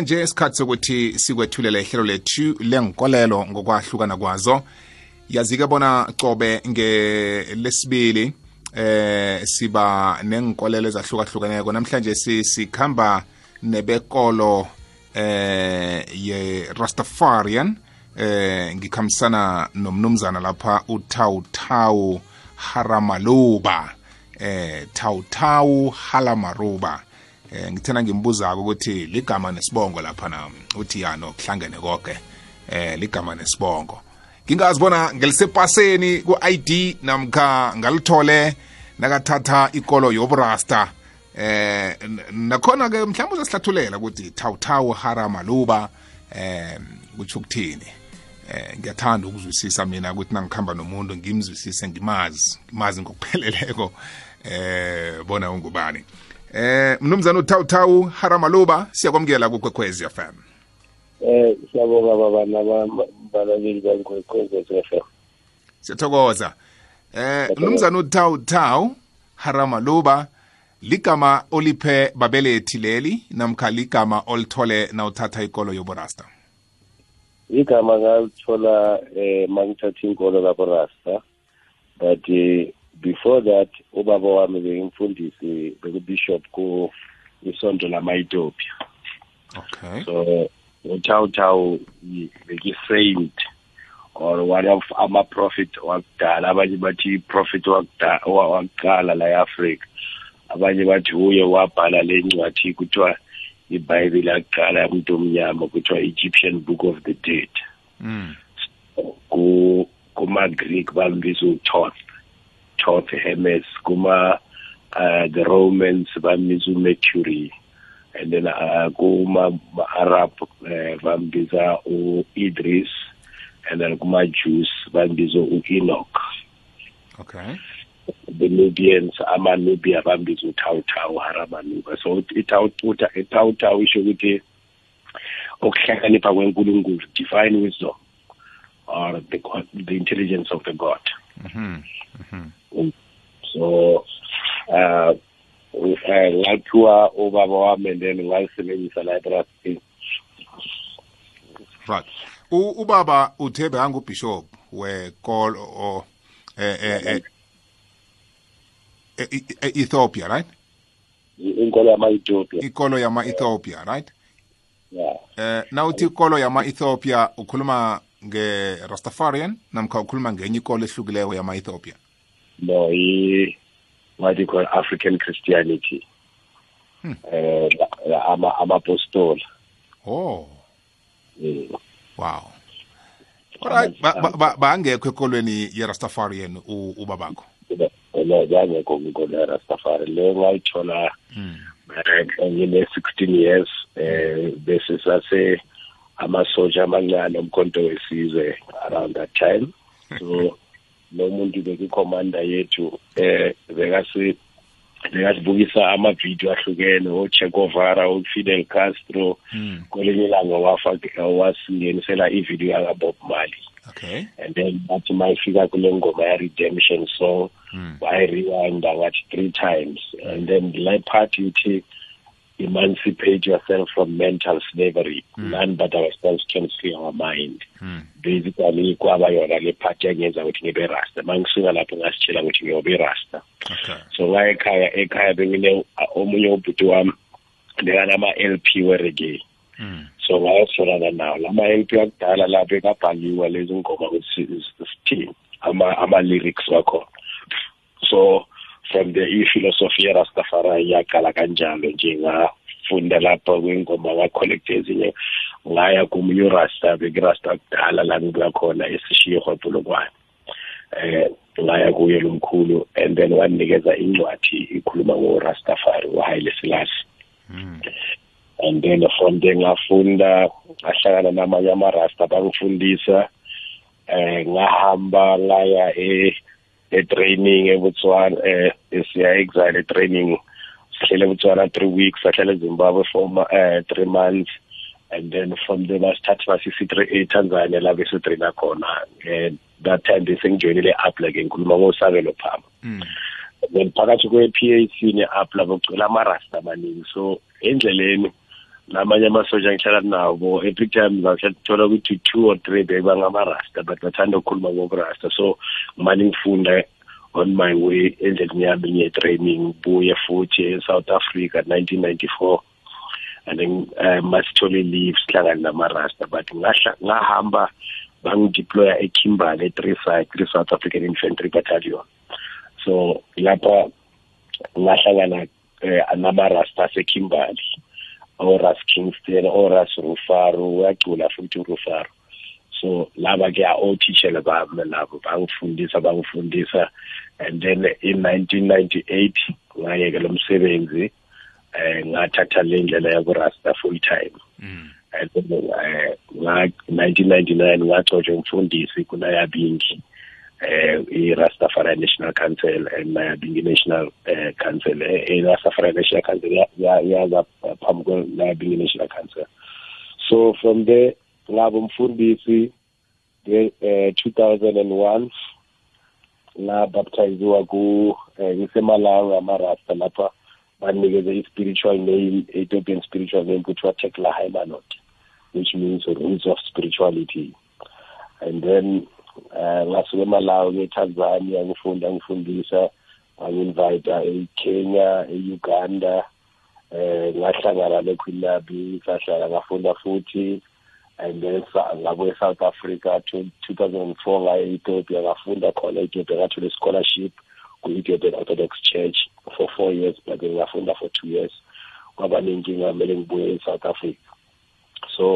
nje isikhathi sokuthi sikwethulele ihlelo lethu lenkolelo ngokwahlukana kwazo yazike bona cobe ngelesibili eh siba nenkolelo ezahlukahlukeneko namhlanje sikhamba nebekolo eh ye Rastafarian eh ngikhambisana nomnumzana lapha uTautau Haramaluba eh Tautau Halamaruba eh ngithena ngimbuza ukuthi ligama nesibongo lapha na uthi yano kuhlangene konke eh ligama nesibongo ngingazibona ngelisepaseni ku-id namkha ngalithole nakathatha ikolo yobrasta eh nakhona ke mhlawumbe uzasihlathulela ukuthi thawuthawu harama luba eh kutsho ukuthini eh ngiyathanda ukuzwisisa mina ukuthi nangikhamba nomuntu ngimzwisise ngimazi ngimazi ngokupheleleko eh bona ungubani Eh mnumzana uThawuthawu Haramaluba siyakwamukela kukwekhwezi FM. Eh siyabonga baba nababalabeli bakwekhwezi FM. Siyathokoza. Eh mnumzana uThawuthawu Haramaluba ligama oliphe babelethi leli namkha ligama olithole nawuthatha ikolo yoburasta igama ngalithola eh mangithatha inkolo laborasta but before that ubaba wami bengimfundisi bekubishop ku isonto lamayitopia okay so uthawuthawu beki-saint or one of ama-prophet wakudala abanye bathi prophet wakuqala la e-afrika abanye bathi huye wabhala le ncwadi kuthiwa ibhayibhile yakuqala yamntu omnyama kuthiwa egyptian book of the dead mm. kumagreek bambiza uthona top Hermes, guma uh, the Romans bambiza Mercury and then uh, kuma Arab uh, bambiza u Idris and then guma Jews bambiza u Enoch. Okay. The Nubians amaNubia bambiza uTautau harabanuba so it itautauta itautau isho ukuthi ukuhlakanipha kwenkulunkulu divine wisdom or the, the intelligence of the god mm -hmm. Mm -hmm. so uh ngathiwa uh, ubaba wami and then ngalisebenzisa la etrustin e right ubaba uthe bekangubishop wekol or eh eh e, e, Ethiopia right inkolo yama Ethiopia inkolo yama Ethiopia right yeah eh nawuthi inkolo yama Ethiopia ukhuluma nge Rastafarian namkha ukhuluma ngenye ikolo ehlukileko yama Ethiopia no i what you call African Christianity hmm. eh ama amapostola oh mm. wow Alright bangekho ekolweni yerastafarian ubabakho no yangekho kwikolo yerastafari le ngayithola hmm. eh, ngine-sixteen years um bese sase amasotsha amancane omkhonto wesizwe around that time so lo muntu bekukhomanda yethu eh bekasi bekasibukisa amavidiyo ahlukene oChegovara oFidel Castro mm. kwelinye ilanga wasingenisela ividiyo yakabob mali okay and then bathi mayifika kule ngoma ya-redemption song mm. wayiriwinda ngathi three times and then le part ithi emancipate yourself from mental slavery mm. none but ourselves can free our mind mm. basically kwaba yona le part engenza ukuthi ngibe rasta mangisuka lapho ngasitshela ukuthi ngiyobe rasta okay. so la ekhaya ekhaya bengine omunye ubhuti wami bekanama-lp weregay mm. so ngayasolana nawo lama-lp akudala la bekabhaliwa lezi ngoma ukuthi sithini ama-lyrics wakhona so from the ifilosofi yerastafari yaqala kanjalo nje ngafunda lapha kwingoma ngacollecthe ezinye ngaya komunye urasta bekurasta kudala la kubakhona esishiye ihwebhulokwane eh ngaya kuye lomkhulu and then wanikeza incwadi ikhuluma ngorastafari uhaile silasi mm. and then from there ngafunda ngahlangana namanye amarasta bangifundisa eh ngahamba ngaya eh e-training eBotswana eh siya exile training sihlele eBotswana 3 weeks sahlele eZimbabwe for eh 3 months and then from there basithatha basisi-three eTanzania eh, la besitraina khona and eh, that time besengijoyinile apla ke ngikhuluma ngosabelo phama mm. then phakathi kwe-p a c ne-apla bacela amarasta amaningi so endleleni lamanye amasoja ngihlala nawo every time ngathola ukuthi two or three they bangamarasta but bathanda ukukhuluma ngokurasta so ngimane ngifunda on my way endleleni yami ngiye-training buye futhi e-south africa 1994 and then um eh, masithole leave sihlangane namarasta but ngahamba bangideploya ekimberley three side three south african infantry battalion so lapha ngahlangana um namarasta asekimberley oras kingston oras rufaru uyacula futhi urufaru so laba ke othishela bami labo bangifundisa bangifundisa and then in 1998 ngayeke lo msebenzi eh ngathatha le ndlela yokurasta full time mm. and then eh nga 1999 ngagcotshwa umfundisi kunayabingi eh i-rastafari national council nayabi uh, national eh, council eh, i-rastafari national council yaza phambi kwenayabi national council so from there ngaba umfundisi eh, and one ngabaptiziwa ku eh, ngisemalawi amarasta lapha banikeze i-spiritual name ethiopian spiritual name kuthiwa tekla haimanot which means roots of spirituality and then um ngasuke emalawi nge-tanzania ngifunda ngifundisa wangi-invita e-kenya e-uganda um ngahlangana ne-queen nabi sahlala ngafunda futhi and then ngabuye south africa 2004 ngaye ethiopia ngafunda khona ethiopia ngathola i-scholarship kwi-ethiopian orthodox church for four years but ngafunda for two years kwaba nenkinga kumele ngibuye e-south africa so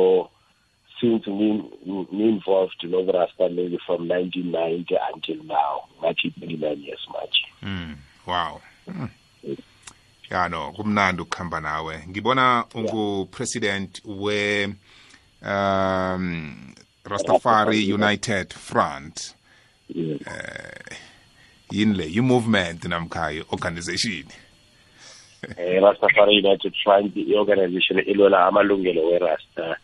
since me, me involved in Overasta maybe from 1990 until now, much 29 years much. Mm, wow. Mm. ya no kumnandi ukuhamba nawe ngibona ungupresident president we um, rastafari united front um yini le yi movement namkha i-organization eh, rastafari united front i-organization elwela amalungelo werasta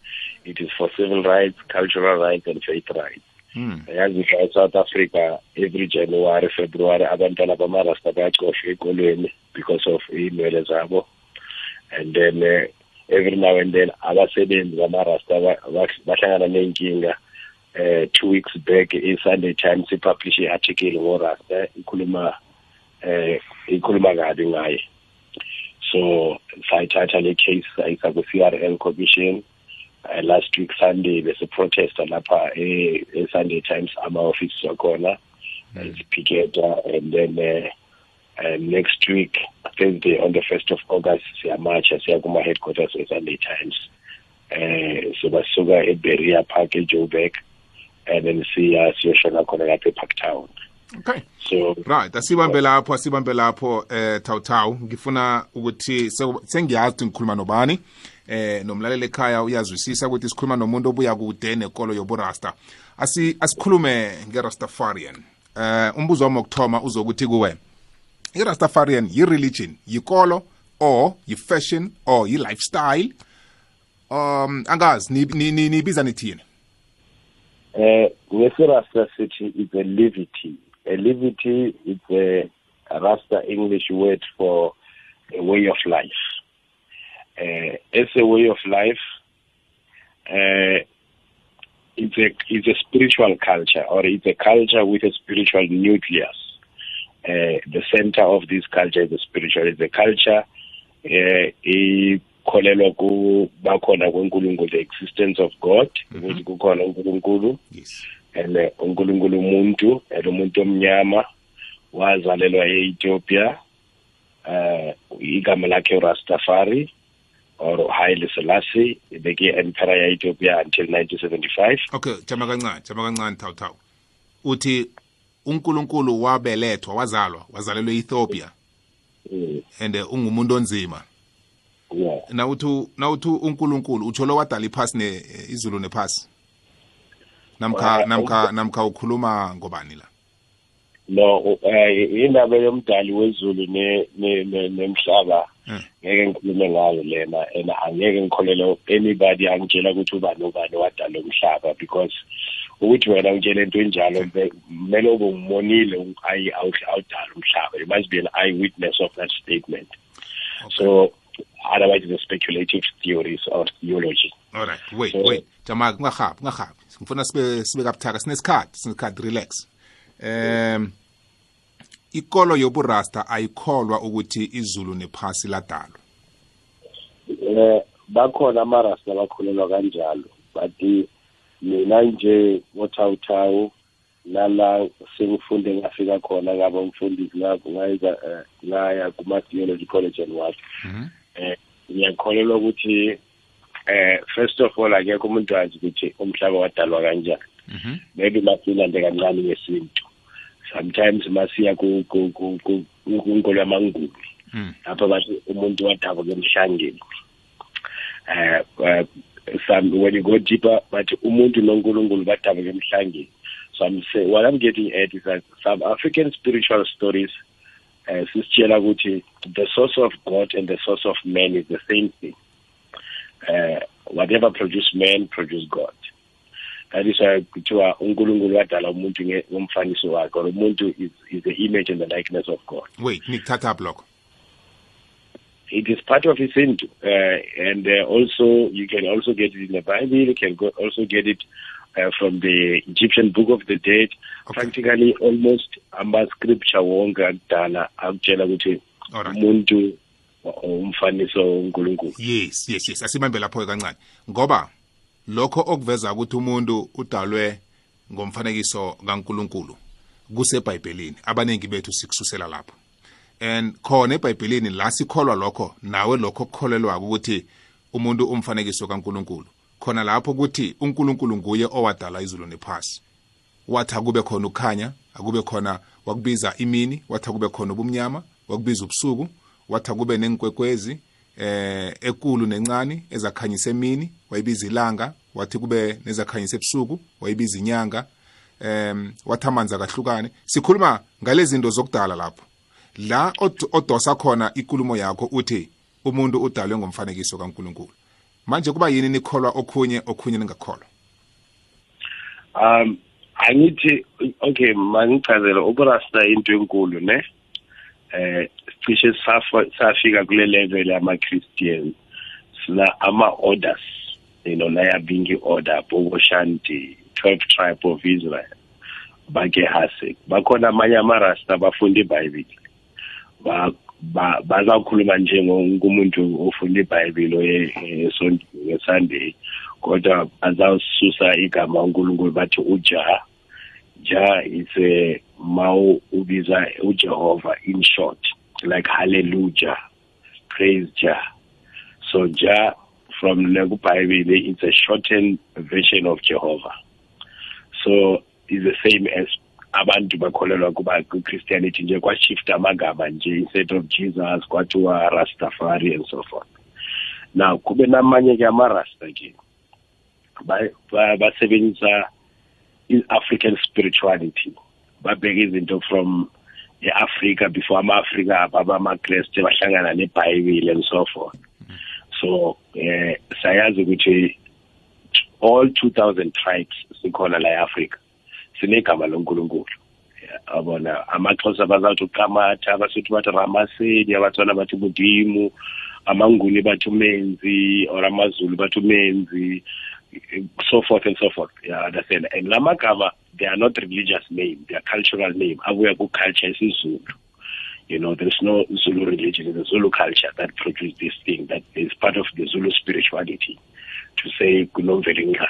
It is for civil rights, cultural rights and faith rights. Hmm. yazi mhla eSouth Africa every January February abantwana bamarasta bayacoshwa ekolweni because of iy'nwele zabo and then uh, every now and then abasebenzi bamarasta bahlangana ney'nkinga eh two weeks back i-sunday times ipublish i-article ngorasta ikhuluma eh ikhuluma kabi ngaye so sayithatha le case sayisa ku-c r l commission uh, last week sunday besiprotest-a lapha e-sunday eh, eh, times ama-offices akhona mm. and then uh, uh, next week thursday on the first of august siyamatsha siya kuma-headquarters e-sunday times eh uh, soba e Beria park ejoburg and then siya uh, siyoshona khona lapha e-park town okay so right asibambe lapho asibambe lapho eh tawtaw ngifuna ukuthi sengiyazi ukuthi ngikhuluma nobani eh nomlalela ekhaya uyazwisisa ukuthi sikhuluma nomuntu obuya kude nekolo yoburasta asi asikhulume ngerastafarian eh umbuzo wami wokuthoma uzokuthi kuwe irastafarian yi-religion yikolo or yi-fashion or yi-lifestyle um angazi nibiza nithini eh ngesirasta sithi is a levity a levity is a rasta english word for a way of life uh, as a way of life. Uh, it's a it's a spiritual culture, or it's a culture with a spiritual nucleus. Uh, the center of this culture is the spiritual. It's a culture. Uh, kholelwa ku bakhona kwenkulunkulu the existence of god mhm. ukuthi kukhona unkulunkulu and unkulunkulu umuntu and umuntu omnyama wazalelwa e-ethiopia uh igama lakhe urastafari or Haile Selassie beke emperor ya Ethiopia until 1975 okay jama kancane jama kancane thawu thawu uthi uNkulunkulu wabelethwa wazalwa wazalelwe Ethiopia mm. and uh, ungumuntu onzima yeah. nawuthi nawuthi uNkulunkulu utsholo wadala iphasi ne eh, izulu nephasi namkha namkha um, namkha ukhuluma ngobani la no uh, indaba yomdali wezulu nemhlaba ngeke ngikhulume ngayo lena and angeke ngikholelwe anybody angitshela ukuthi uba nobani wadala umhlaba because ukuthi wena utshele into enjalo kumele ube umbonile awudala umhlaba you must be an eye witness of that statement okay. so otherwise it's a speculative theories or theology all right wait so, wait jama kungahabi kungahabi ngifuna sibe sibe kabuthaka sinesikhathi sinesikhathi relax um yeah. ikolo yoburasta ayikholwa ukuthi izulu nephasi ladalwa eh bakhona amarasta bakholelwa kanjalo bathi mina nje ngothawuthawu nala sengifunde ngafika khona ngaba umfundisi ngayenza eh, ngaya kuma-theology college and what um eh, ngiyakholelwa ukuthi eh first of all akekho umuntu wazi ukuthi umhlaba wadalwa kanjani mhm. maybe masilande kancane ngesintu sometimes masiya kwinkolo yamangumi hmm. apha bathi umuntu wadabuka emhlangeni um eh, eh, when you go deeper bathi umuntu nonkulunkulu badabuka emhlangeni so I'm say, what I'm getting at is that some African spiritual stories uh, sisitshela ukuthi the source of God and the source of man is the same thing. Uh, whatever produce man, produce God. why kuthiwa unkulunkulu wadala umuntu ngomfaniso wakhe or umuntu is, is the image and the likeness of god wait nikuthatha lokho it is part of his Hindu. Uh, and uh, also, you can also get it in the Bible. You can go, also get it uh, from the Egyptian Book of the Dead. Okay. Practically, almost ama-scripture wonke akudala akutshela ukuthi umuntu umfaniso unkulunkulu yes yes yes asimambe lapho kancane ngoba lokho okuveza ukuthi umuntu udalwe ngomfanekiso kaNkuluNkulu kuseBhayibhelini abaningi bethu sikususela lapho and khona eBhayibhelini la sikholwa lokho nawe lokho okukholelwa ukuthi umuntu umfanekiso kaNkuluNkulu khona lapho ukuthi uNkulunkulu nguye owadala izulu nephasi wathi akube khona ukukhanya akube khona wakubiza imini wathi akube khona ubumnyama wakubiza ubusuku wathi akube nenkwekwezi eh ekulu nencane ezakhanyisa emini wayibiza ilanga wathi kube nezakhanyisa ebusuku wayibiza inyanga um wathi amanzi akahlukane sikhuluma ngale zinto zokudala lapho la odosa khona inkulumo yakho uthi umuntu udalwe ngomfanekiso kaNkuluNkulu manje kuba yini nikholwa okhunye okhunye ningakholwa um angithi okay mangichazele uburasta into enkulu ne eh sicishe safika kule level yama-christian sina ama-orders lolaya bingi order shanti, twelve tribe of israel bakehasek bakhona amanye amarasta bafunda ibhayibhile bazawukhuluma njengomuntu ofunda ibhayibhile eh, ngesunday kodwa bazawususa igama unkulunkulu bathi uja ja is a mau ubiza ujehova in short like hallelujah praise jah so jah from le kubhayibhile it's a shortened version of jehovah so is the same as abantu bakholelwa kuba kwichristianity nje kwashifta amagama nje instead of jesus kwathiwa rastafari and so forth now kube namanye ke amarasta ke basebenzisa i-african spirituality babheke izinto from e-afrika before ama-afrika ababa amakreste bahlangana nebhayibile and so forth so eh sayazi ukuthi all 2000 tribes sikhona la eAfrica sinegama loNkulunkulu abona amaXhosa bazathi uqamatha abasuthi bathi ramaseli abatswana bathi budimu amanguni bathi umenzi or amazulu bathi umenzi so forth and so forth yeah, understand and la magama they are not religious name they are cultural name abuya ku culture isizulu You know, there's no Zulu religion, there is the Zulu culture that produced this thing, that is part of the Zulu spirituality to say Guloveringa.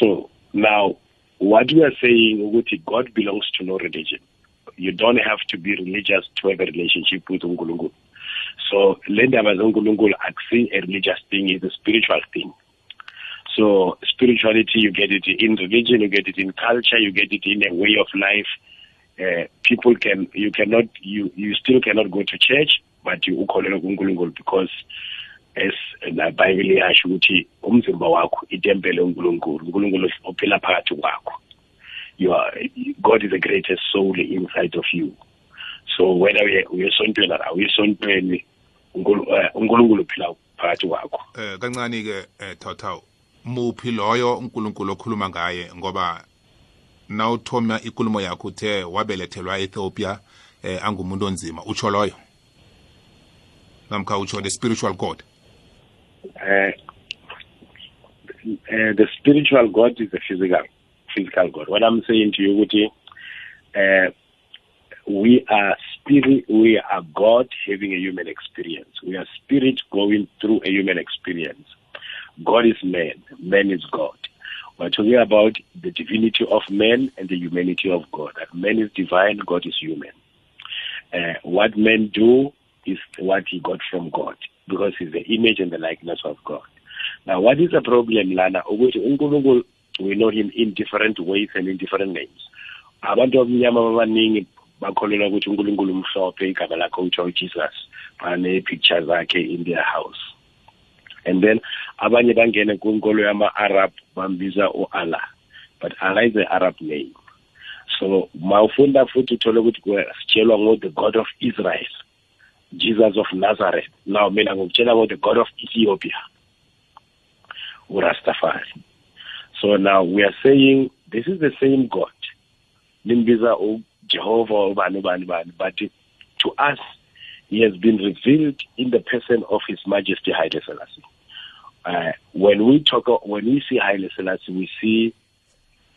So now, what we are saying, God belongs to no religion. You don't have to be religious to have a relationship with Ungulungulu. So lendaba zenkulunkulu akusi a religious thing, it's a spiritual thing. So spirituality, you get it in religion, you get it in culture, you get it in a way of life, uh, people can you cannot you you still cannot go to church but you ukholelwe kuNkulunkulu because as nabhayibheli yasho ukuthi umzimba wakho itempele uNkulunkulu uNkulunkulu ophila phakathi kwakho you are, God is the greatest soul inside of you so whether uyesontweni or awuyesontweni eh, uNkulunkulu uphila phakathi kwakho eh kancane ke eh thothawu muphi loyo uNkulunkulu okhuluma ngaye ngoba na uthoma ikulumo yakho uthe wabelethelwa ethiopia eh angumuntu onzima utsho loyo namkha utsho the spiritual god eh uh, the spiritual god is a physical physical god what i'm saying to you ukuthi uh, we are spirit we are god having a human experience we are spirit going through a human experience god is man man is god We're talking about the divinity of man and the humanity of God. That man is divine, God is human. Uh, what men do is what he got from God because he's the image and the likeness of God. Now, what is the problem, Lana? We know him in different ways and in different names. bakholelwa ukuthi unkulunkulu umhlophe igama lakhe utsho ujesus banee-picture zakhe in their house and then abanye bangene kwinkolo yama-arab bambiza Allah, but allah is the arab name so mawufunda futhi uthole ukuthi sitshelwa ngo-the god of israel jesus of nazareth now mina ngokutshela ngo-the god of ethiopia urastafari so now we are saying this is the same god limbiza ujehova ubani ubani bani but to us he has been revealed in the person of his majesty haile selassie Uh, when we talk, when we see Haile Selassie, we see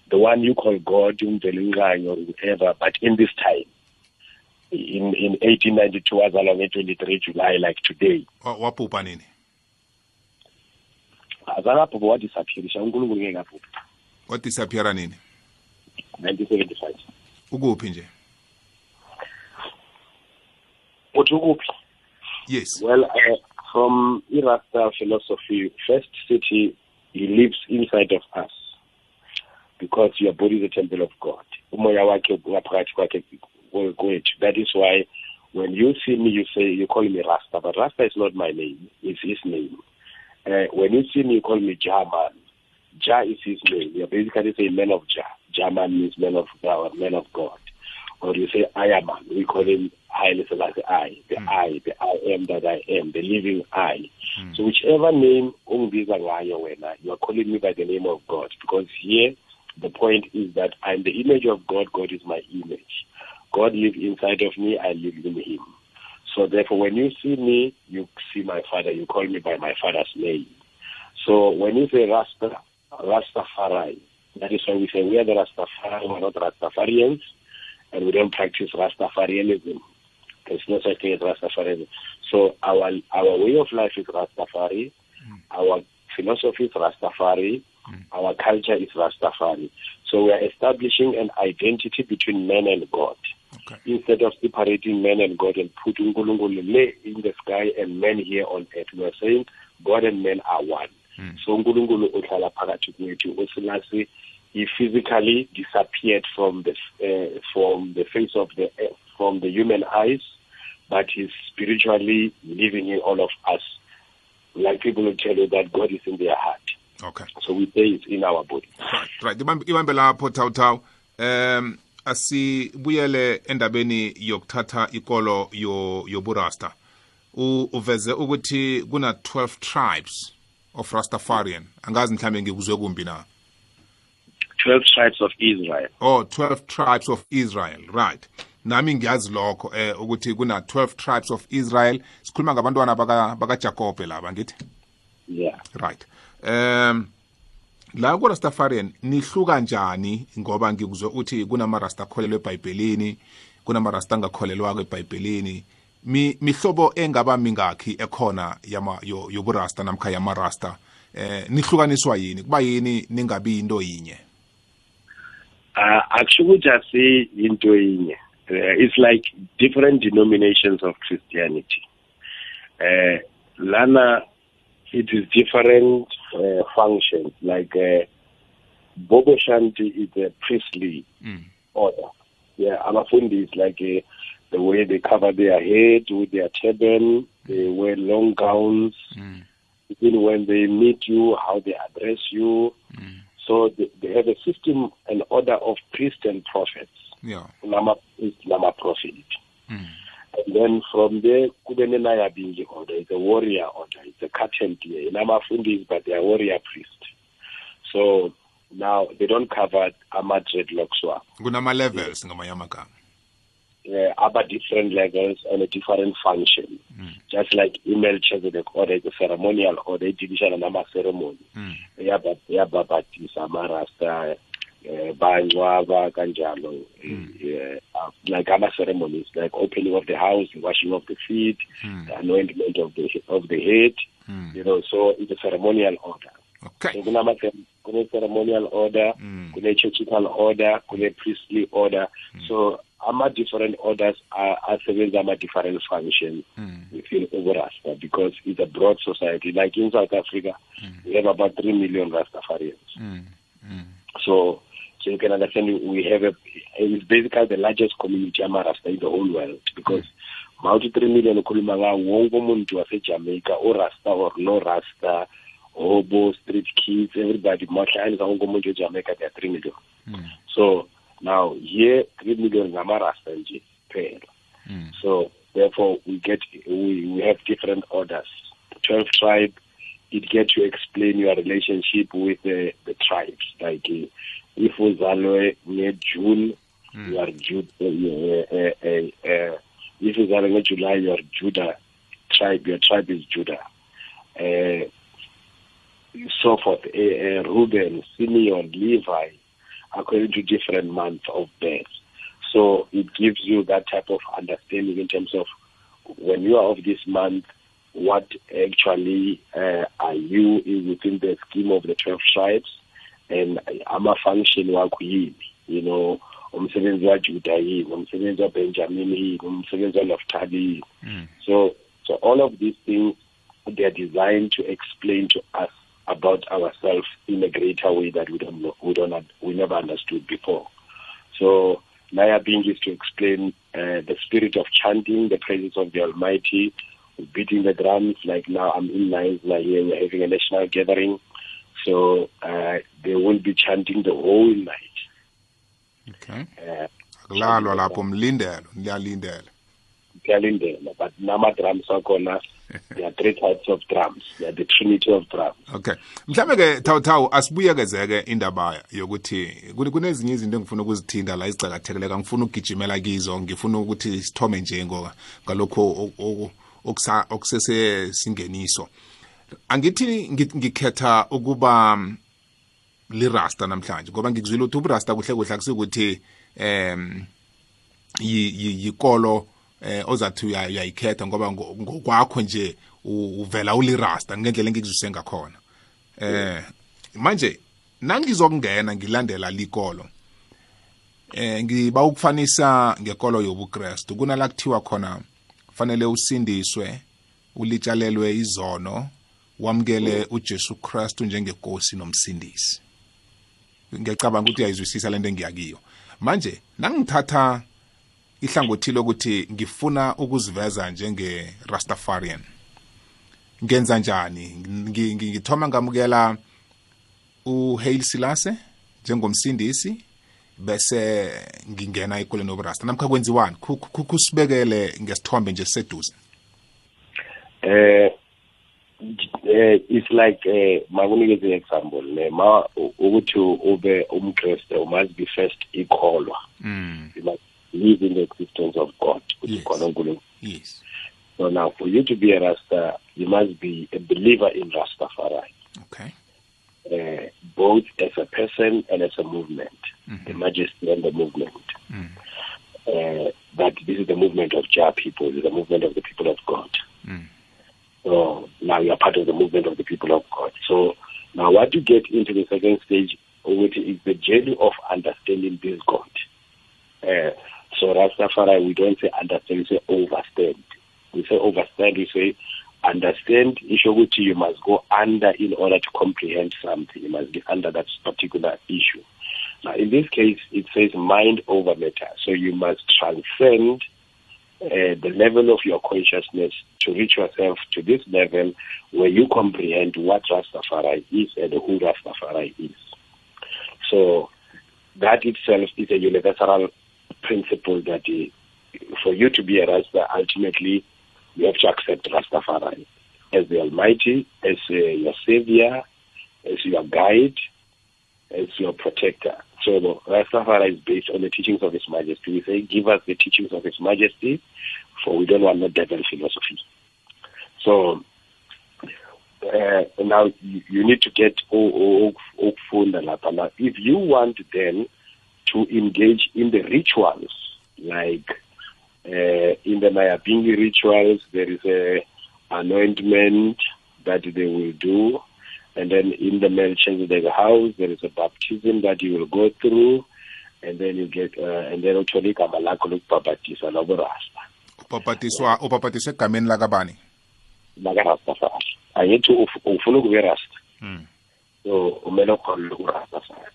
the one you call God, Umvelingai or whatever, but in this time. In, in 1892 wazalwa nge-23 july like today wabhubha nini azange abhubha wadisappearisha unkulunkulu ngeke abhubha wadisappeara nini 1975 ukuphi nje uthi ukuphi yes well uh, From Rasta philosophy, first city he lives inside of us because your body is a temple of God. That is why when you see me, you say you call me Rasta, but Rasta is not my name; it's his name. Uh, when you see me, you call me Jaman. Jah is his name. You are basically saying man of Jah. Jaman means man of God, uh, man of God. Or you say I We call him Haile Selassie I, the mm. I, the I am that I am, the living I. Mm. So whichever name ungiza ngayo wena, you are calling me by the name of God because here the point is that I'm the image of God, God is my image. God lives inside of me, I live in him. So therefore when you see me, you see my father, you call me by my father's name. So when you say Rasta, Rastafari, that is why we say we are the Rastafari, we are not Rastafarians, and we don't practice Rastafarianism. It's not such thing as Rastafari. So our our way of life is Rastafari, mm. our philosophy is Rastafari, mm. our culture is Rastafari. So we are establishing an identity between man and God. Okay. Instead of separating man and God and putting Ngulungulu in the sky and man here on earth, we are saying God and man are one. Mm. So Ngulungulu utala phakathi he physically disappeared from the uh, from the face of the eh, from the human eyes but he's spiritually living in all of us. Like people who tell you that God is in their heart. Okay. So we say it's in our body. Right, right. ibambe lapho thawuthawu um asibuyele endabeni yokuthatha ikolo yoburasta yo uveze ukuthi kuna 12 tribes of Rastafarian angazi mhlambe ngikuzwe kumbi na 12 tribes of Israel oh 12 tribes of Israel right nami ngiyazi lokho eh ukuthi kuna 12 tribes of Israel sikhuluma ngabantwana baka baka Jacob laba ngithi yeah right um la ku Rastafarian nihluka njani ngoba ngikuzwe uthi kunama Rasta kholelwe eBhayibhelini kunama Rasta ngakholelwa eBhayibhelini mi mihlobo engaba mingakhi ekhona yama yoburasta namkha yamarasta eh nihlukaniswa yini kuba yini ningabi into yinye ah akusho ukuthi asi into yinye Uh, it's like different denominations of Christianity. Uh, Lana, it is different uh, functions. Like uh, Bobo Shanti is a priestly mm. order. Yeah, Amafundi is like a, uh, the way they cover their head with their turban. They wear long gowns. Mm. Even when they meet you, how they address you. Mm. So they, they have a system and order of priests and prophets. yeah. lama-prophet mm. and then from there kube nenayabingi order it's a warrior order it's a curtain deer inamafundisi but they're warrior priest so now they don't cover ama-dreadlocks wabo kunama-levels ngamanye amagama uh, other different levels and a different function. Mm. Just like email Melchizedek order is a ceremonial order, judicial and ceremony. Mm. Yeah, but yeah, but Samarasta, By eh, banywaba kanjalo mm. like ama ceremonies like opening of the house washing of the feet mm. the anointment of the of the head mm. you know so it's a ceremonial order okay kune ceremonial order mm. kune churchical order kune priestly order mm. so ama different orders are asebenza ama different functions mm. within Rasta because it's a broad society like in South Africa mm. we have about 3 million Rastafarians mm. Mm. so so you can understand we have a, it's basically the largest community Amarasta in the whole world because multi three million ukhulumanga wonke umuntu waseJamaica Jamaica, or Rasta or no rasta hobo street kids everybody mahlahlanisa wonke umuntu Jamaica. they are three million mm. so now here three million ngamarasta nje kuphela mm. so therefore we get we, we have different orders 12 tribe it gets to explain your relationship with the, the tribes like eh, if uzalwe ngejune mm. you are Jude, uh, uh, uh, if uzalwe ngejuly you are judah tribe your tribe is judah uh, so forth uh, uh, Reuben, Simeon, Levi, according to different months of birth. So it gives you that type of understanding in terms of when you are of this month, what actually uh, are you within the scheme of the 12 tribes? and ama-function wakho yini you know umsebenzi kajuda yini umsebenzi kabenjamin yini umsebenzi kanaftali yini mm. so so all of these things they are designed to explain to us about ourselves in a greater way that we don't know, we don't we never understood before so Naya aim is to explain uh, the spirit of chanting the presence of the Almighty, beating the drums, like now I'm in lines. like here we're having a national gathering. So uh, they will be chanting the whole night. Okay. Uh, akulalwa lapho mlindelo niyalindela kuyalindela but nama-drums akhona there are three types of drums they are the trinity of drums okay mhlambe ke thawuthawu asibuyekezeke indaba yokuthi kunezinye izinto engifuna ukuzithinta la izicakathekileka ngifuna ukugijimela kizo ngifuna ukuthi sithome nje ngoba ngalokho okusesesingeniso ok, ok, angithi ngikhetha ukuba mm, lirasta namhlanje ngoba ngikuzwile ukuthi uburasta kuhle kuhle akusikuthi um yikolo eh ozathi uyayikhetha ngoba ngokwakho nje uvela ulirasta ngendlela engikuzwise ngakhona eh manje nangizokungena ngilandela likolo eh ngiba ukufanisa ngekolo yobuKristu kunala kuthiwa khona fanele usindiswe ulitshalelwe izono wamkele uJesu Kristu njengenkosi nomsindisi ngiyacabanga ukuthi uyayizwisisa lento engiyakiyo manje nangithatha ihlangothi lokuthi ngifuna ukuziveza njenge Rastafarian ngenza njani ngithoma ngamukela uHaile Selassie njengomsindisi bese ngingena ekoleni oburasta namkha kwenziwani kusibekele ngesithombe nje seduze eh Eh, it's like uh, eh, makunikeze i-example ne ma ukuthi ube umkreste you must be first ikholwa mm. you must believe in the existence of god ukuthi khona yes so now for you to be a rasta you must be a believer in rastafari okay uh, both as a person and as a movement mm -hmm. the mm-hmm. majesty and the movement mm. uh, but this is the movement of Jah people, this is the movement of the people of God. Mm. So now you are part of the movement of the people of God. So now what you get into the second stage which is the journey of understanding this God. Uh, so Rastafari, we don't say understand, we say overstand. We say overstand, we say understand. Issue you must go under in order to comprehend something. You must be under that particular issue. Now, in this case, it says mind over matter. So you must transcend uh, the level of your consciousness to reach yourself to this level where you comprehend what Rastafari is and who Rastafari is. So that itself is a universal principle that uh, for you to be a Rasta, ultimately you have to accept Rastafari as the Almighty, as uh, your Savior, as your guide, as your protector. So, Rastafari is based on the teachings of His Majesty. We say, give us the teachings of His Majesty, for we don't want no devil philosophy. So uh, now you, you, need to get all now if you want then to engage in the rituals like uh, in the Mayabingi rituals there is a anointment that they will do And then in the mansion, there's a house, there is a baptism that you will go through, and then you get, uh, and then uthole igama lakho lokubhabhatisa laborasta. Ubhabhatiswa, ubhabhatiswa egameni lakabani? Lakarastafari. Angithi ufuna ukube rasta. Mm. So, umele ukholwe kurastafari.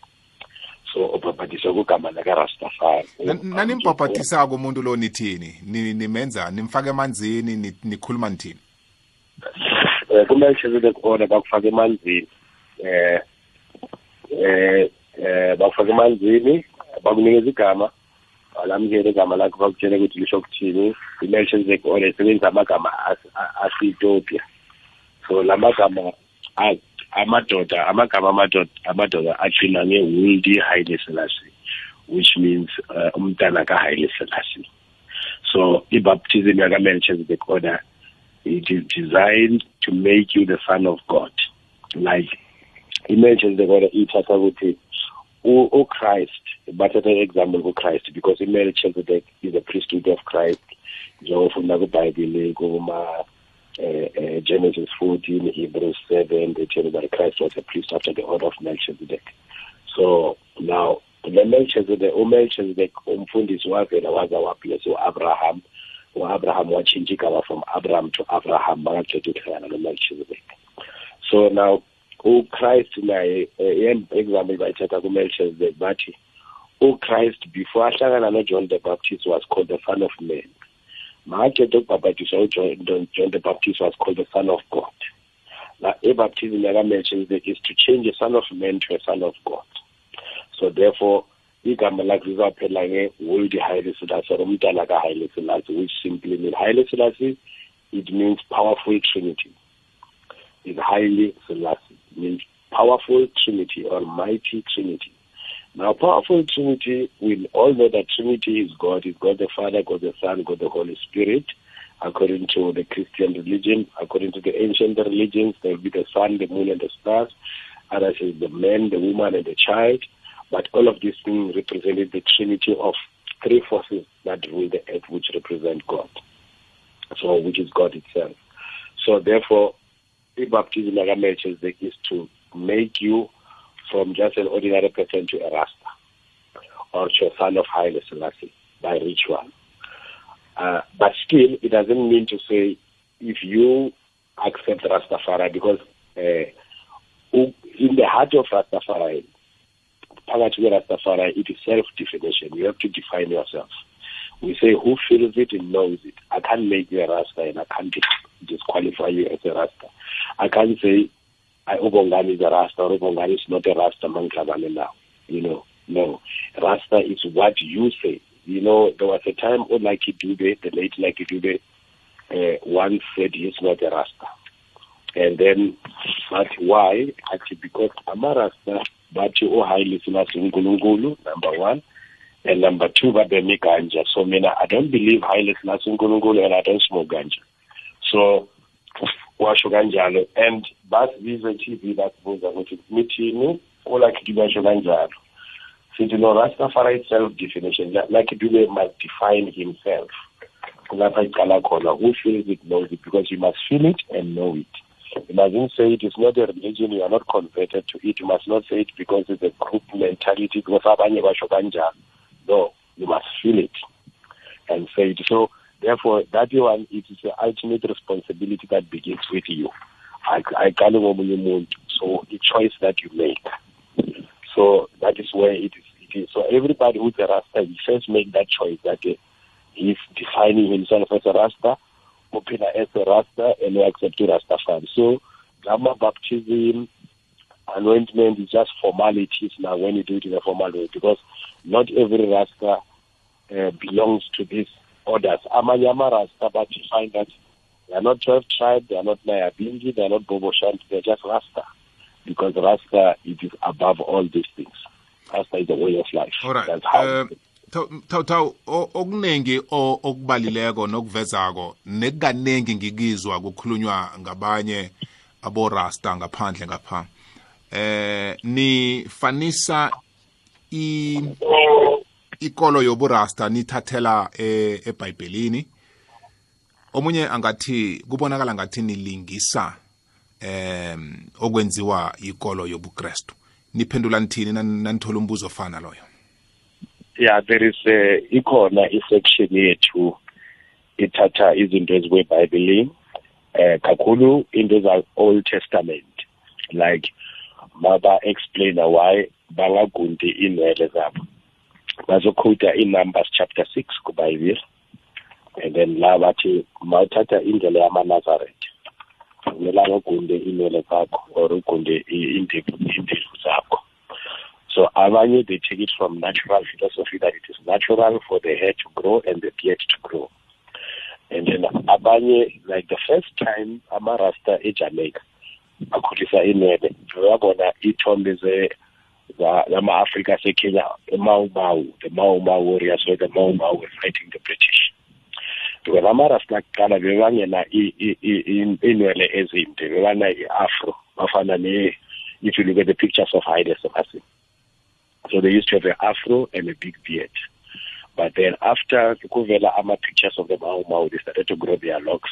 so ubhabhatiswa kugama lakarastafari nanimbhabhatisako umuntu lo nithini nimenza nimfake emanzini nikhuluma nithini um kumele shezile kona bakufake emanzini eh eh eh bakufake emanzini bakunikeza igama alamukele igama lakho bakutshele ukuthi lisho kuthini i-mention zekole isebenzisa amagama asitopia so la magama amadoda amagama amadoda amadoda athina nge-wildi haile selassie which means eh, umntana kahaile selassie so i-baptism yaka-mention the order It is designed to make you the son of God. Like, he mentions the word Christ, but as an example of Christ, because he imary chelsedek is a priesthood of Christ njengofunda the kuma uh, eh, eh, Genesis 14, Hebrews 7, they tell you that Christ was a priest after the order of Melchizedek. So now, the Melchizedek, uMelchizedek umfundisi wavela waza wabhlesa u-Abraham u-abraham watshintshigaba from abraham to abraham bangaceda ukuhlangana nomelchizedek so now uChrist naye eh, example bayithatha kuMelchizedek bathi uChrist before ahlangana noJohn the Baptist was called the son of man makaceda ukubhabhatiswa uJohn John the Baptist was called the son of God la ebaptism yakaMelchizedek is to change a son of man to a son of God so therefore igama lakhe lizaphela nge-world haile selassie or umntana kahaile selassie which simply means haile selassie it means powerful trinity is highly selassie means powerful trinity or mighty trinity now powerful trinity will know that trinity is god is god the father god the son god the holy spirit according to the christian religion according to the ancient religions there will be the sun the moon and the stars others is the man the woman and the child but all of these things represented the trinity of three forces that rule the earth, which represent God. So, which is God itself. So, therefore, the baptism mega match is, is to make you from just an ordinary person to a rasta or to a son of Haile Selassie by ritual. Uh, but still, it doesn't mean to say if you accept Rastafari, because uh, in the heart of Rastafari, phakathi kwerastafari it is self-definition you have to define yourself we say who feels it and knows it i can't make you a rasta and i can't disqualify you as a rasta i can't say I Ubongani is a rasta or Ubongani is not a rasta manklabane now you know no rasta is what you say you know there was a time oh like Dube, the late like Dube, uh, once said he's not a rasta and then but why actually because I'm a rasta bathi uhaile oh, selassie unkulunkulu number one and number two babeme ganja so mina i don't believe haile selassie unkulunkulu and i don't smoke ganja so washo kanjalo and basibize tv basibuza ukuthi nithini olakhidu oh, basho kanjalo sithi no rastafari itself definition Like lakidube must define himself kulapha icala khona who feels it knows it because you must feel it and know it you mustn't say it is not a religion, you are not converted to it. You must not say it because it's a group mentality, No, you must feel it and say it. So, therefore, that one, it is the ultimate responsibility that begins with you. I, I can't So, the choice that you make. So, that is where it is. It is. So, everybody who's a Rasta, he first make that choice that he's defining himself as a Rasta Mupina as a Rasta and we Rasta Rastafari. So Gamma baptism, anointment is just formalities now when you do it in a formal way because not every Rasta uh, belongs to these orders. Amanyama Rasta, but you find that they are not 12 tribe, they are not Mayabingi, they are not Boboshan, they are just Rasta because Rasta it is above all these things. Rasta is the way of life. All right. That's how uh, thawthaw okuningi okubalileko nokuvezako nekukaningi ngikizwa kukhulunywa ngabanye aborasta ngaphandle ngapha eh nifanisa i ikolo yoburasta nithathela eh, eBhayibhelini omunye angathi kubonakala ngathi nilingisa em eh, okwenziwa ikolo yobuKristu niphendula nithini nanithola umbuzo ofana loyo yeah there is uh, ikhona isection yethu ithatha izinto ezikwebhayibhilini eh kakhulu into eza-old testament like baba-explaina why bangagundi iinwele zabo bazokhuda i-numbers chapter six kubhayibhile and then la bathi mawuthatha indlela yamanazaretha kumelanga ugunde iinwele zakho or ugunde iindevu zakho So Avanye, they take it from natural philosophy that it is natural for the hair to grow and the beard to grow. And then Abanye, like the first time Amarasta in Jamaica, akhulisa inwele uyabona ithombe zama-afrika sekenya emawumawu eh, the mawumawu warriors where the mawumawu were fighting the british because amarasta kuqala bebangena inwele ezinde bebana i-afro bafana eh, if you look at the pictures of I Selassie so they used to have an afro and a big beard. But then after Kukuvela Ama pictures of them Aumau, they started to grow their locks.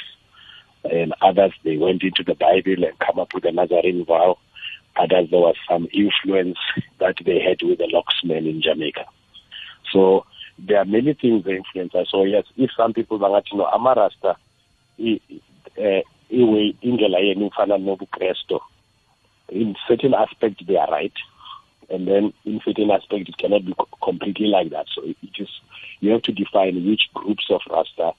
And others, they went into the Bible and come up with a Nazarene vow. Others, there was some influence that they had with the locksmen in Jamaica. So there are many things that influence us. So yes, if some people are you know, Amarasta, eh, in certain aspects they are right and then in certain aspects it cannot be completely like that. So it, it is you have to define which groups of Rasta uh,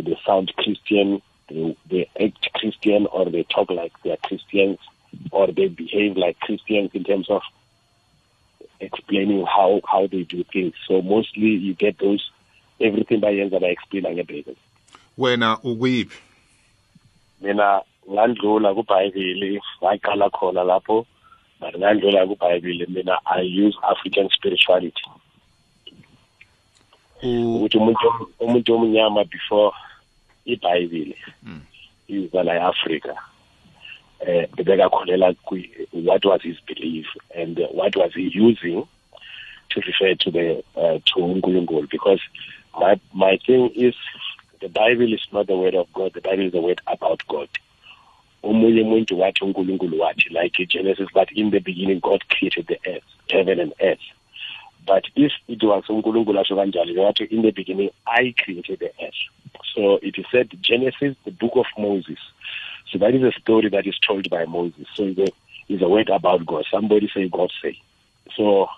they sound Christian, they, they act Christian, or they talk like they are Christians, or they behave like Christians in terms of explaining how how they do things. So mostly you get those everything by yenza bayexplaina ngebhayibheli wena ukwiphi mina ngandlula kubhayibheli ngaqala khona lapho but ngandlula kubhayibhile mina i use african spirituality ukuthi umuntu umuntu omnyama before ibhayibhile hmm. iza la eAfrika eh bekakholela what was his belief and what was he using to refer to the uh, to uNkulunkulu because my my thing is the bible is not the word of god the bible is the word about god omunye umuntu wathi unkulunkulu wathi like genesis but in the beginning god created the earth heaven and earth but if it was unkulunkulu asho kanjalo wathi in the beginning i created the earth so it is said genesis the book of moses so that is a story that is told by moses so it is is a word about god somebody say god say so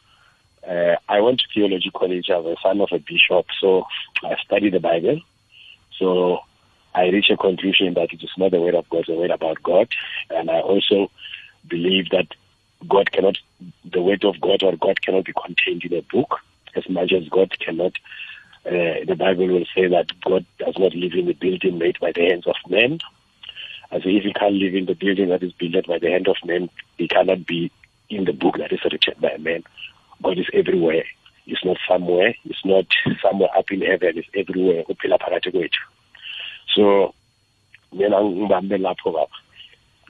uh, I went to theology college as a son of a bishop, so I studied the Bible. So I reach a conclusion that it is not the word of God, it's the word about God. And I also believe that God cannot, the word of God or God cannot be contained in a book as much as God cannot. Uh, the Bible will say that God does not live in the building made by the hands of men. As if he can't live in the building that is built by the hand of men, he cannot be in the book that is written by men. God is everywhere. It's not somewhere. It's not somewhere up in heaven. It's everywhere. so mina ngibambe lapho baba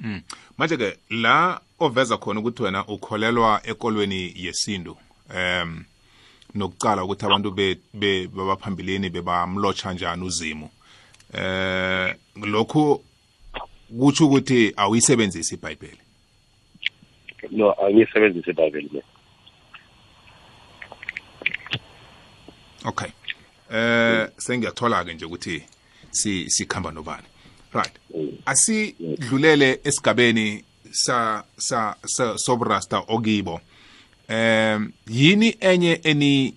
Mm. manje ke la oveza khona ukuthi wena ukholelwa ekolweni yesintu um nokucala ukuthi abantu bebaphambilini bebamlotsha njani uzimu eh lokho kutsho ukuthi awuyisebenzisi ibhayibheli no angiyisebenzisi ibhayibheli okay eh sengiyathola ke nje ukuthi si sikhamba nobani right mm. asidlulele esigabeni sa sa, sa sobrasta okibo um yini enye eni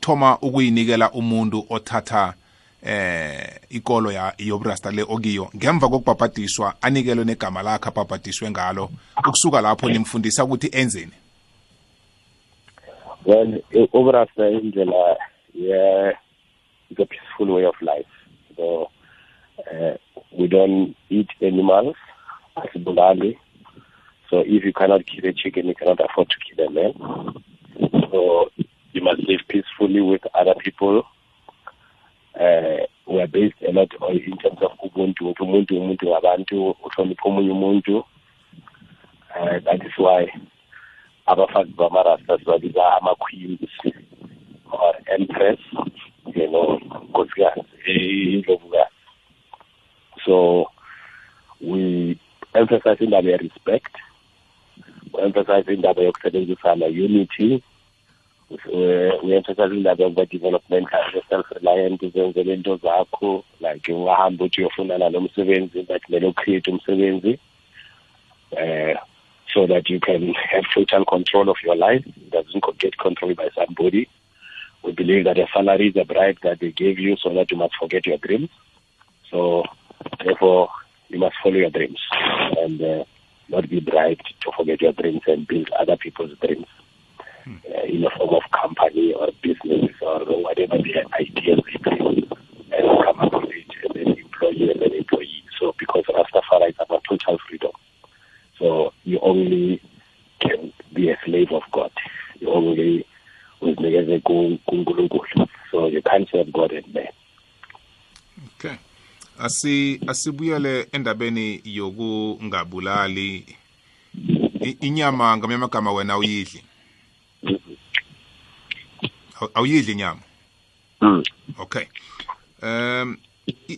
thoma ukuyinikela umuntu othatha eh ikolo ya yobrasta le okiyo ngemva kokubhabhadiswa anikelwe negama lakhe abhabhadiswe ngalo ukusuka lapho nimfundisa ukuthi enzeni well obrasta indlela yeah, is a peaceful way of life So uh, we don't eat animals, Bulali. So if you cannot kill a chicken, you cannot afford to kill a man. So you must live peacefully with other people. Uh, we are based a lot on, in terms of ubuntu, Ubuntu, Ubuntu, Ubuntu, uhlonipha Ubuntu. Uh, that is why abafazi bamarasta sibabiza ama-queens or empress you know, Nkosikazi, indlovukazi. So we emphasize that we respect we-emphasize indaba yokusebenzisana unity we-emphasize we are development self-reliant uzenzele into zakho like the uthi uyofunana nomsebenzi but mele ucreate umsebenzi uh, so that you can have total control of your life That doesn't get controlled by somebody we believe that a salary is a bribe that they gave you so that you must forget your dreams. So, therefore, you must follow your dreams and uh, not be bribed to forget your dreams and build other people's dreams hmm. uh, in the form of company or business or whatever the ideas they and come up with it as an employee and an employee. So, because Rastafari is about total freedom. So, you only can be a slave of God. You only uzinikeze kuNkulunkulu so you can't serve God and man okay asi asibuyele endabeni yokungabulali inyama ngamanye amagama wena uyidli awuyidli inyama mm. okay um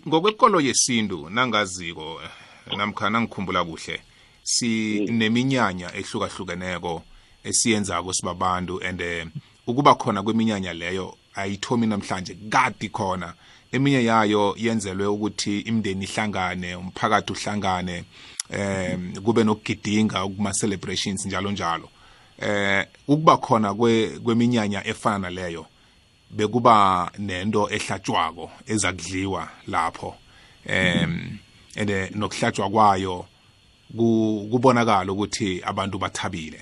ngokwekolo yesintu nangaziko namkhana ngikhumbula kuhle sineminyanya mm. ehlukahlukeneko esiyenzako sibabantu and ukuba khona kweminyanya leyo ayithomi namhlanje kadi khona eminye yayo yenzelwe ukuthi imndeni ihlangane umphakathi uhlangane um kube nokugidinga kuma celebrations njalo njalo eh ukuba khona kweminyanya efana leyo bekuba nento ehlatshwako ezakudliwa lapho em ende eh, nokuhlatshwa kwayo kubonakala ukuthi abantu bathabile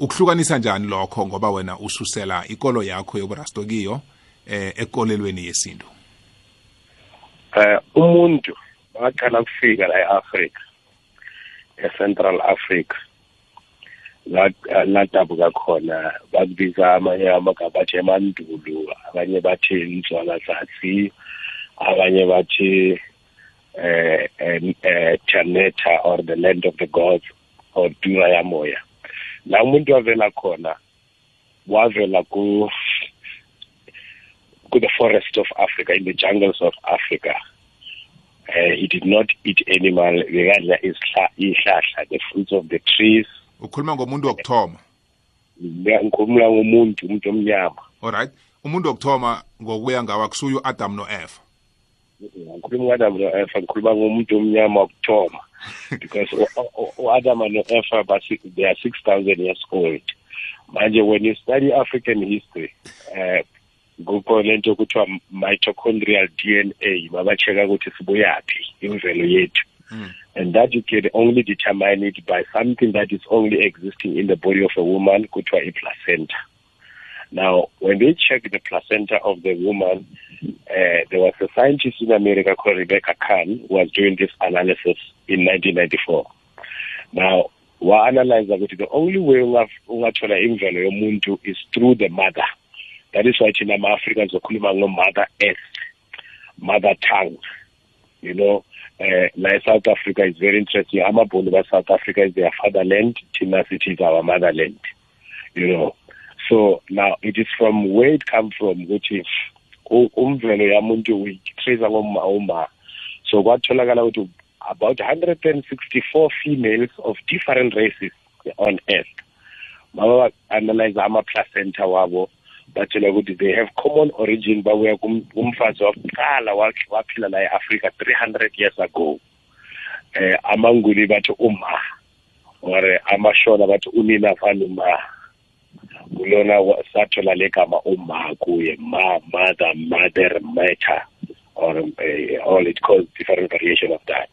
ukuhlukanisa njani lokho ngoba wena ususela ikolo yakho yobrasto kiyo eh ekolelweni yesintu eh umuntu waqala ukufika la eAfrica eCentral Africa ladabuka eh, khona bakubiza amanye amagama athi emandulu abanye bathi inzwalazazi abanye bathi eh eh, eh Taneta or the land of the gods or Dura ya moya la umuntu avela khona wavela ku ku the forest of Africa in the jungles of Africa uh, he did not eat animal bekadla ihlahla the fruits of the trees ukhuluma ngomuntu wokuthoma ngikhuluma ngomuntu umuntu omnyama alright umuntu wokuthoma ngokuya ngawa kusuyo Adam no Eva ngikhuluma ngo Adam no Eva ngikhuluma ngomuntu omnyama wokuthoma because u-adam no-efa they are six thousand years old manje when you study african history uh, eh, kukho lento okuthiwa mitochondrial dna babacheka ukuthi sibuyaphi imvelo yethu hmm. and that you can only determine it by something that is only existing in the body of a woman kuthiwa i-placenta Now, when they checked the placenta of the woman, uh, there was a scientist in America called Rebecca Kahn who was doing this analysis in 1994. Now, we analyza that the only way ungathola imvelo yomuntu is through the mother that is why thina Africans. We call ngo-mother earth mother tongue you know uh, like south africa is very interesting amabhunu south africa is their fatherland thina is our motherland you know so now it is from where it come from ukuthi umvelo yamuntu uyitrace ngoma uma so kwatholakala ukuthi about 164 females of different races on earth baba analyze ama placenta wabo batshela ukuthi they have common origin babuya kumfazi wakuqala waphila la e-africa 300 years ago eh amanguli bathi uma or eh, amashona bathi unina fanuma kulona sathola legama uma kuye ma mother mother matter or uh, all it calls different variation of that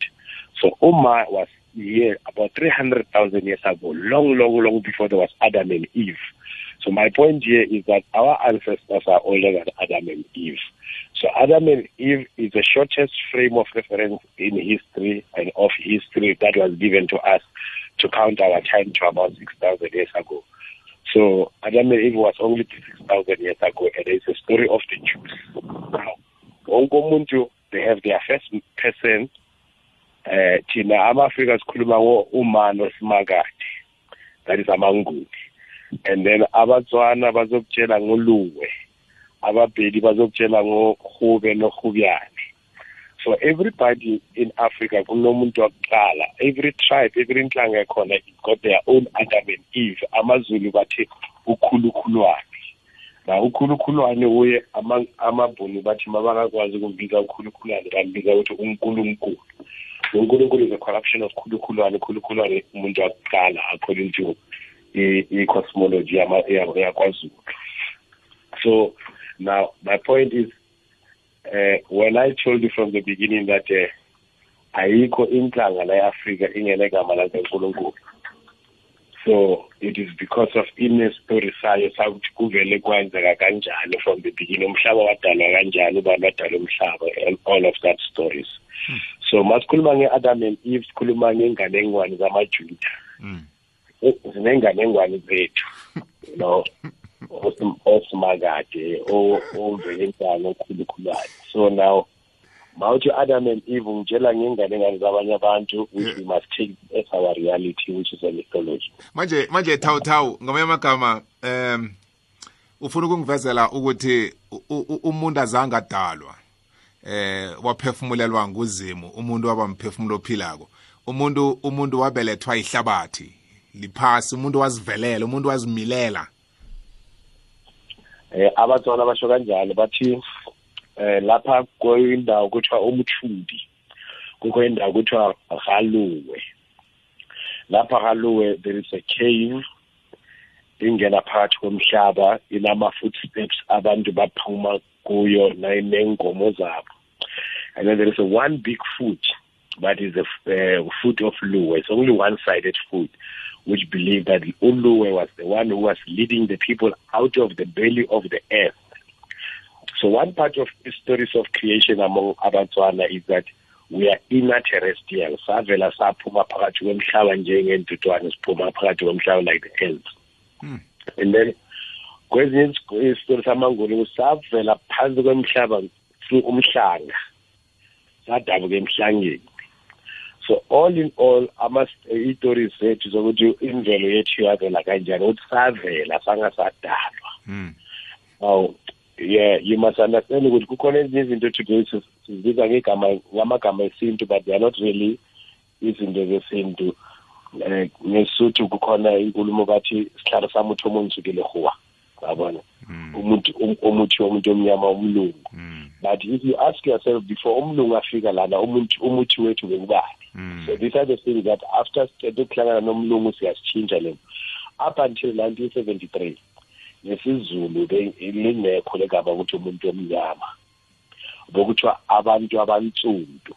so uma was here about 300,000 years ago long long long before there was adam and eve so my point here is that our ancestors are older than adam and eve so Adam and Eve is the shortest frame of reference in history and of history that was given to us to count our time to about 6,000 years ago. So I don't know if it was only 6,000 years ago, and it's a story of the Jews. Now, Ongomuntu, they have their first person. Eh, thina uh, ama-Afrika sikhuluma umano simakade, that is amanguni. And then abatswana bazokutshela ngoluwe, ababheli bazokutshela ngohube nohubiyana. for everybody in Africa kunomuntu wakuqala every tribe every inhlanga ekhona it got their own Adam and Eve amazulu bathi ukhulukhulwane na ukhulukhulwane uye amabhunu bathi mabangakwazi ukumbiza ukhulukhulwane bambiza ukuthi unkulunkulu unkulunkulu is a corruption of khulukhulwane khulukhulwane umuntu wakuqala according to i-cosmology yakwaZulu so now my point is eh when I told you from the beginning that eh ayikho inhlanga la Africa ingelegama la kaNkulunkulu so it is because of inestori sayo sakuthi kuvele kwenzeka kanjani from the beginning umhlaba wadalwa kanjani ubani wadala umhlaba and all of that stories mm. so masikhuluma nge-adam and eve sikhuluma ngenganengwane zamajuda zinengane hmm. eh, engwane zethu you know osimakade ovele intalo okhulukhulayo so now mawuthi adam and eve ngitshela ngengane ngane zabanye abantu which we must take as our reality which is a mythology manje manje thawuthawu ngamanye amagama um ufuna ukungivezela ukuthi umuntu azange adalwa eh waphefumulelwa nguzimu umuntu wabamphefumulo ophilako umuntu umuntu wabelethwa ihlabathi liphasi umuntu wazivelela umuntu wazimilela eh abatswana basho kanjalo bathi eh lapha kuyindawo kuthiwa umthundi kukho indawo kuthiwa galuwe lapha galuwe there is a cave ingena phakathi komhlaba inama-footsteps abantu baphuma kuyo neenkomo zabo and then there is a one big foot that is a uh, eh, foot of luwe it's only one sided foot which believed that the Uluwe was the one who was leading the people out of the belly of the earth. So one part of the stories of creation among Abantuana is that we are inner terrestrial. Savela saphuma phakathi kwemhlaba njengentutwane siphuma phakathi kwemhlaba like the earth, Hmm. And then kwezinye isitori samangulu savela phansi kwemhlaba through umhlanga. Sadabuka emhlangeni. so all in all iy'tori zethu zokuthi imvelo yethu yavela kanjani ukuthi savela sangasadalwa hmm. aw yeah you must understand ukuthi kukhona ezinye izinto today sizibiza ngamagama esintu but they are not really izinto zesintu um eh, ngesuthu kukhona inkulumo bathi sihlalo sami uthi omunye sukile huwa yabona mm. umuntu um, umuthi womuntu omnyama umlungu mm. but if you ask yourself before umlungu afika lana umuntu umuthi wethu bekubani mm. so these are the things that after sekuhlangana nomlungu siyasitshintsha lento up until 1973 nesizulu lingekho legama ukuthi umuntu omnyama bekuthiwa abantu abantsundu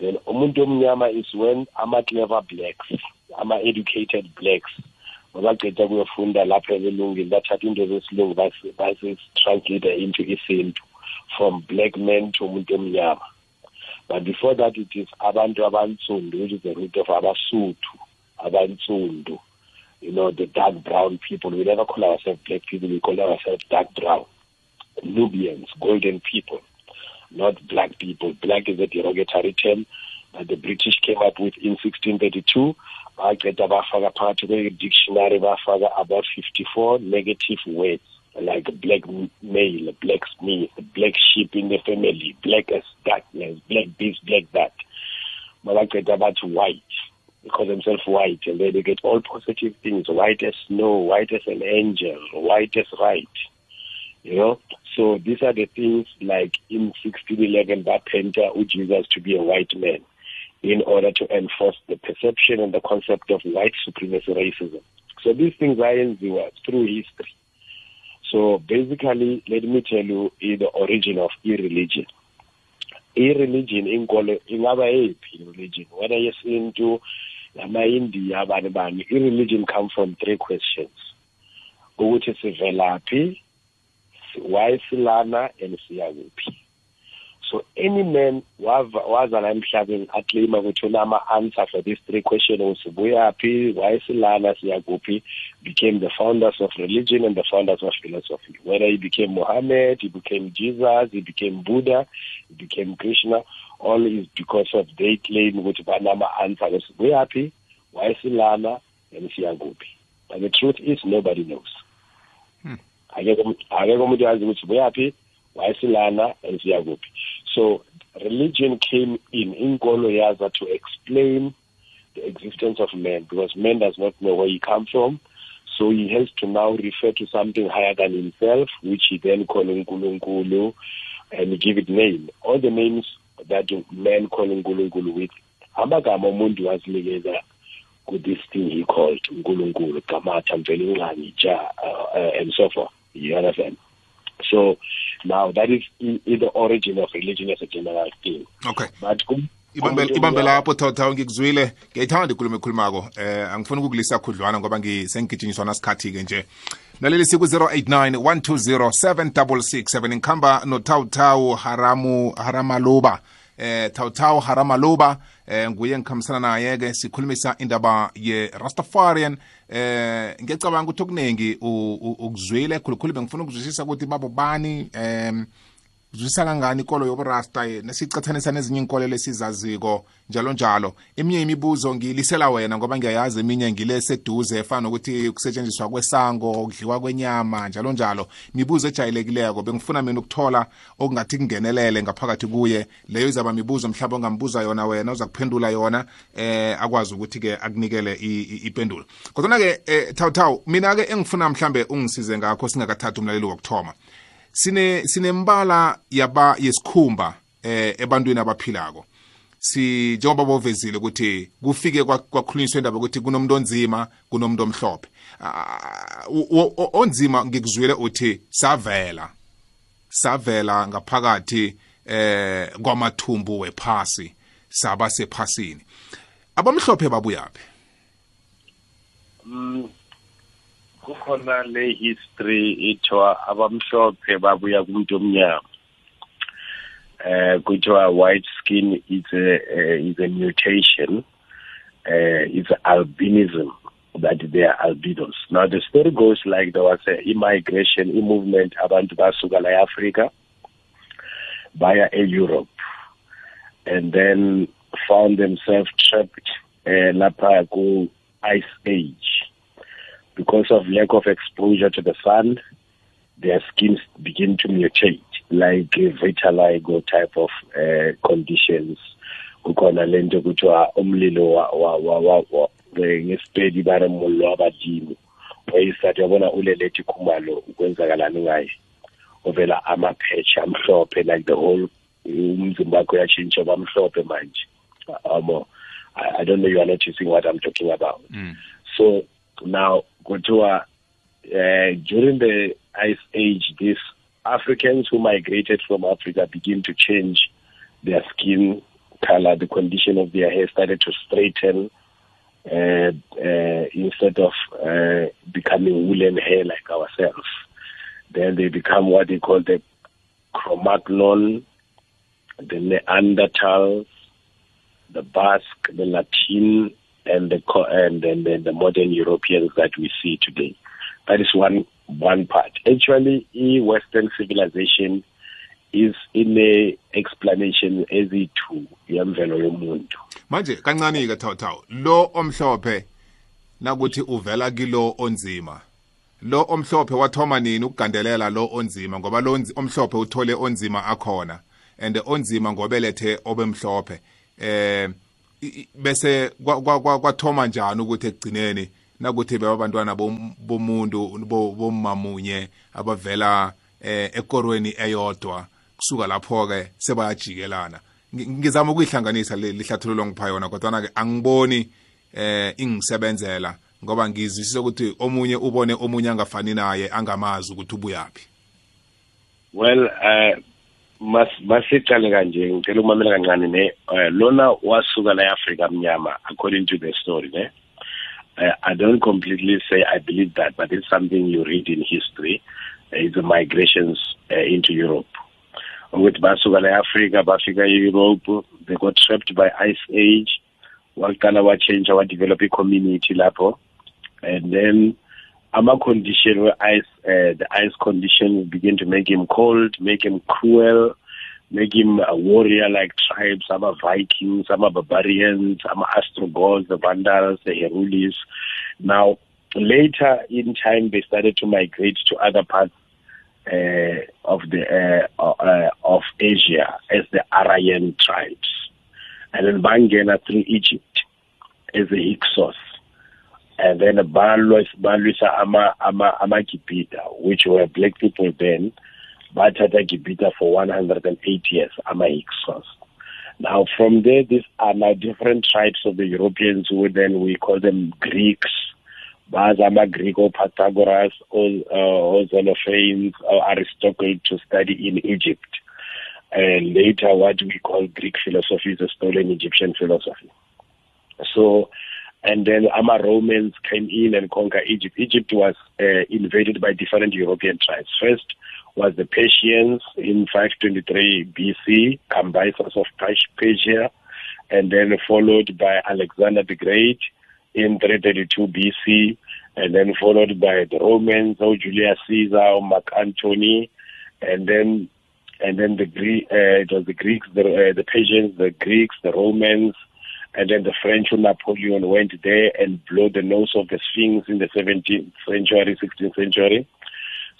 then umuntu omnyama is when ama-clever blacks ama-educated blacks babaceda kuyofunda lapho ebelungini bathatha into zesilungu basitranslate into isintu from black man to umuntu emnyama but before that it is abantu abantsundu which is the root of abasuthu abantsundu you know the dark brown people we never call ourselves black people we call ourselves dark brown nubians golden people not black people black is a derogatory term that the british came up with in 1632 get bafaka phakathi kwe-dictionary bafaka about 54 negative words like black male black smith black sheep in the family black as darkness black this black that babaqeda bathi white because himself white and then they get all positive things white as snow white as an angel white as right you know so these are the things like in 1611 who Jesus to be a white man in order to enforce the perception and the concept of white supremacy racism. So these things are in the through history. So basically, let me tell you the origin of irreligion. Irreligion in in our religion whether yesintu namaindiya bani bani irreligion come from three questions is velapi, why silana and siyakuphi so any man wazala emhlabeni aclaima ukuthi unama-answer for these three questions sibuyaphi wayesilana siyakuphi became the founders of religion and the founders of philosophy. Whether he became Muhammad, he became Jesus, he became Buddha, he became Krishna, all is because of they claim ukuthi banama-answer sibuyaphi wayesilana and siyakuphi. But the truth is nobody knows. Hmm. akekho wayesilana and siyakuphi so religion came in inkolo yaza to explain the existence of man because man does not know where he comes from so he has to now refer to something higher than himself which he then call nkulunkulu and give it name all the names that man call nkulunkulu with amagama umuntu wazinikeza ku this thing he called nkulunkulu gamatha mvela inxanyi uh, uh, and so forth you understand So now that is in, in the origin of religion as a general thing. Okay. But um, ibambe lapho thotha ngikuzwile ngiyayithanda ikhulumo ekhulumako eh angifuni ukukulisa khudlwana ngoba sengigijinyiswa nasikhathi-ke nje naleli siku 0891207667 120 no inkhamba haramu haramaloba eh tawutawu haramaloba eh nguye engikhambisana naye-ke sikhulumisa indaba ye-rastafarian eh ngiyacabanga ukuthi okuningi ukuzwile khulukhulu bengifuna ukuzwisisa ukuthi babo bani um uzwisisa kangani inkolo yoburasta yena eh, siyicathanisa nezinye inkolelo esizaziko njalo njalo eminye imibuzo ngilisela wena ngoba ngiyayazi eminye ngile seduze efana nokuthi kusetshenziswa kwesango ukudliwa kwenyama njalo njalo mibuzo ejayelekileko bengifuna mina ukuthola okungathi kungenelele ngaphakathi kuye leyo izaba mibuzo mhlawumbe ongambuza yona wena uza kuphendula yona eh akwazi ukuthi-ke akunikele ipendulo kodwana-ke eh, thawuthawu mina-ke engifuna mhlambe ungisize ngakho singakathathi umlaleli wokuthoma sine sinembala yaba yesikhumba eh ebantwini abaphilako si njengoba bovezile ukuthi kufike kwakhulunyiswa indaba ukuthi kunomuntu onzima kunomuntu omhlophe ah, onzima ngikuzwile uthi savela savela ngaphakathi eh kwamathumbu wephasi saba sephasini abamhlophe babuyaphi mm. kukhona le history ithiwa abamhlophe babuya kumuntu omnyama eh kuthiwa white skin is a uh, is a mutation uh, is albinism that they are albinos now the story goes like there was a immigration a movement abantu basuka la Africa via europe and then found themselves trapped uh, eh, lapha ku ice age because of lack of exposure to the sun, their skins begin to mutate, like vitiligo type of uh, conditions. kukhona lento kuthiwa umlilo wa wa wa wa ngesipedi bare mollo wabadimo wayisathi yabona ulelethi khumalo kwenzakalani ngaye ovela amaphesha amhlophe like the whole umzimba wakho uyatshintsha bamhlophe manje um, I, i don't know you are noticing what i'm talking about mm. so now kuthiwa uh, eh, during the ice age these africans who migrated from africa begin to change their skin color the condition of their hair started to straighten uh, uh, instead of uh, becoming woolen hair like ourselves then they become what they call the chromagnon the neanderthals the basque the latin and the and, and, and the modern Europeans that we see today. That is one one part. Actually, Western civilization is ine explanation ezithu yemvelo yomuntu manje kancane ke thawthaw lo omhlophe nakuthi uvela kilo onzima lo omhlophe wathoma nini ukugandelela lo onzima ngoba lo omhlophe uthole onzima akhona and onzima ngobelethe obemhlophe eh bese kwathoma njani ukuthi ekugcineni nakuthi bebabantwana bomuntu bomamunye abavela eh, ekorweni eyodwa kusuka lapho-ke sebayajikelana ngizama ukuyihlanganisa lihlathululo ngipha yona kodwana-ke angiboni eh ingisebenzela ngoba ngizwisisa ukuthi omunye ubone omunye angafani naye angamazi ukuthi ubuyaphi well eh masicale kanje ngicela ukumamela kancane ne eh, lona wasuka la Africa mnyama according to the story ne eh, I don't completely say I believe that but it's something you read in history eh, it's the migrations uh, into Europe ukuthi basuka la Africa bafika e-Europe they got trapped by ice age waqala wa change wa develop i community lapho and then ama condition where ice uh, eh, the ice condition begin to make him cold, make him cruel, make him a warrior like tribes, some are Vikings, some are barbarians, some are Ostrogoths, the Vandals, the Herulis. Now later in time they started to migrate to other parts uh, of the uh, uh, of Asia as the Aryan tribes, and then Bangena through Egypt as the Hyksos and then balwisa ama ama Kipita, which were black people then bathatha Kipita for 180 years ama-hyksos now from there these are now different tribes of the europeans who then we call them greeks Pythagoras, amagreek all uh, ozolophanes or aristotle to study in egypt and later what we call greek philosophy is a stolen egyptian philosophy so and then Ama Romans came in and conquered Egypt. Egypt was uh, invaded by different European tribes. First was the Persians in 523 BC, Cambyses of Persia, and then followed by Alexander the Great in 332 BC, and then followed by the Romans, or oh, Julius Caesar, or oh, Mark Antony, and then and then the Greek, uh, it was the Greeks, the, uh, the Persians, the Greeks, the Romans, and then the French Napoleon went there and blew the nose of the Sphinx in the 17th century, 16th century.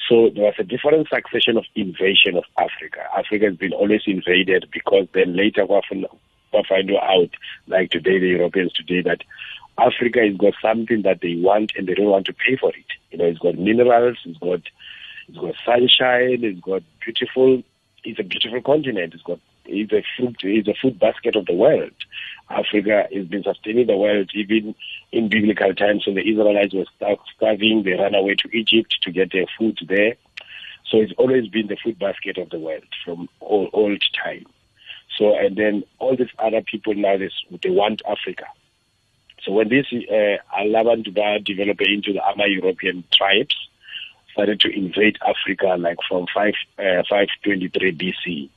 So there was a different succession of invasion of Africa. Africa has been always invaded because then later we find out, like today, the Europeans today, that Africa has got something that they want and they don't want to pay for it. You know, it's got minerals, it's got, it's got sunshine, it's got beautiful, it's a beautiful continent, it's got is a food is a food basket of the world. Africa has been sustaining the world even in biblical times when the Israelites were starving, they ran away to Egypt to get their food there. So it's always been the food basket of the world from old, old time. So and then all these other people now they, they want Africa. So when this uh, Alaban Duba developed into the Ama European tribes, started to invade Africa like from 5, uh, 523 BC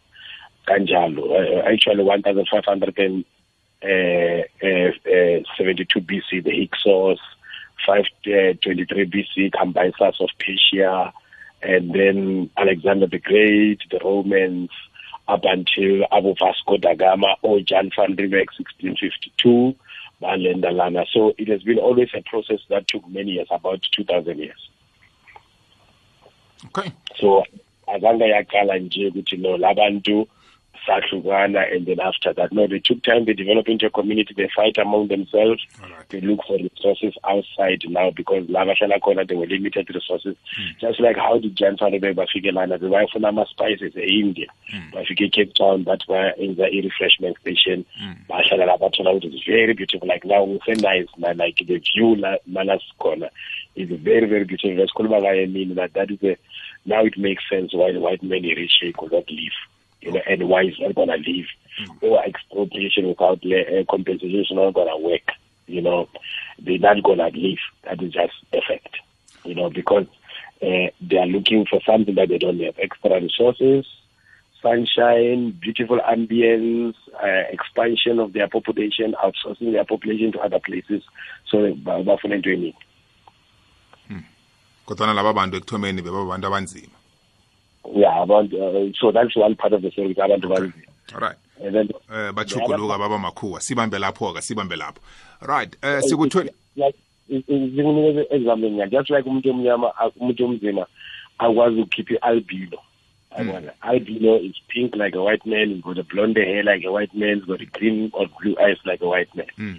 kanjalo eh, actually 1500 eh, eh, 72 BC, the Hyksos, 523 BC, Cambyses of Persia, and then Alexander the Great, the Romans, up until Abu Vasco da Gama or John van Riebeck, 1652, Balenda So it has been always a process that took many years, about 2,000 years. Okay. So, azanga yakala nje ukuthi no labantu Satlugana, and then after that. No, they took time, they develop into a community, they fight among themselves, right. they look for resources outside now because Lava Shalakona, they were limited resources. Mm. Just like how did Jantana Bafigelana, the wife of Nama Spices, the India, hmm. Bafike Cape Town, but were in the refreshment station, Mashallah, hmm. which is very beautiful. Like now, nice, like the view, Manas Corner is very, very beautiful. That's called I mean that that is a, now it makes sense why the white men in Eritrea could not leave. you know, and why is not going to leave, mm. or expropriation without uh, compensation is not going to work. You know, they're not going to leave. That is just a fact. You know, because uh, they are looking for something that they don't have extra resources, sunshine, beautiful ambience, uh, expansion of their population, outsourcing their population to other places. So bafuna into eningi hmm. kodwana laba bantu ekuthomeni bebabantu abanzima yeah abantu uh, so that's one part of the service abantu banzima alright and then uh, eh bachuguluka baba makhuwa sibambe lapho ka sibambe lapho right uh, eh sikuthwele ngikunikeze examine ya just like umuntu omnyama umuntu omzima akwazi ukukhipha i-albino yabona mm. albino is pink like a white man he's got a blonde hair like a white man he's got a green or blue eyes like a white man mm.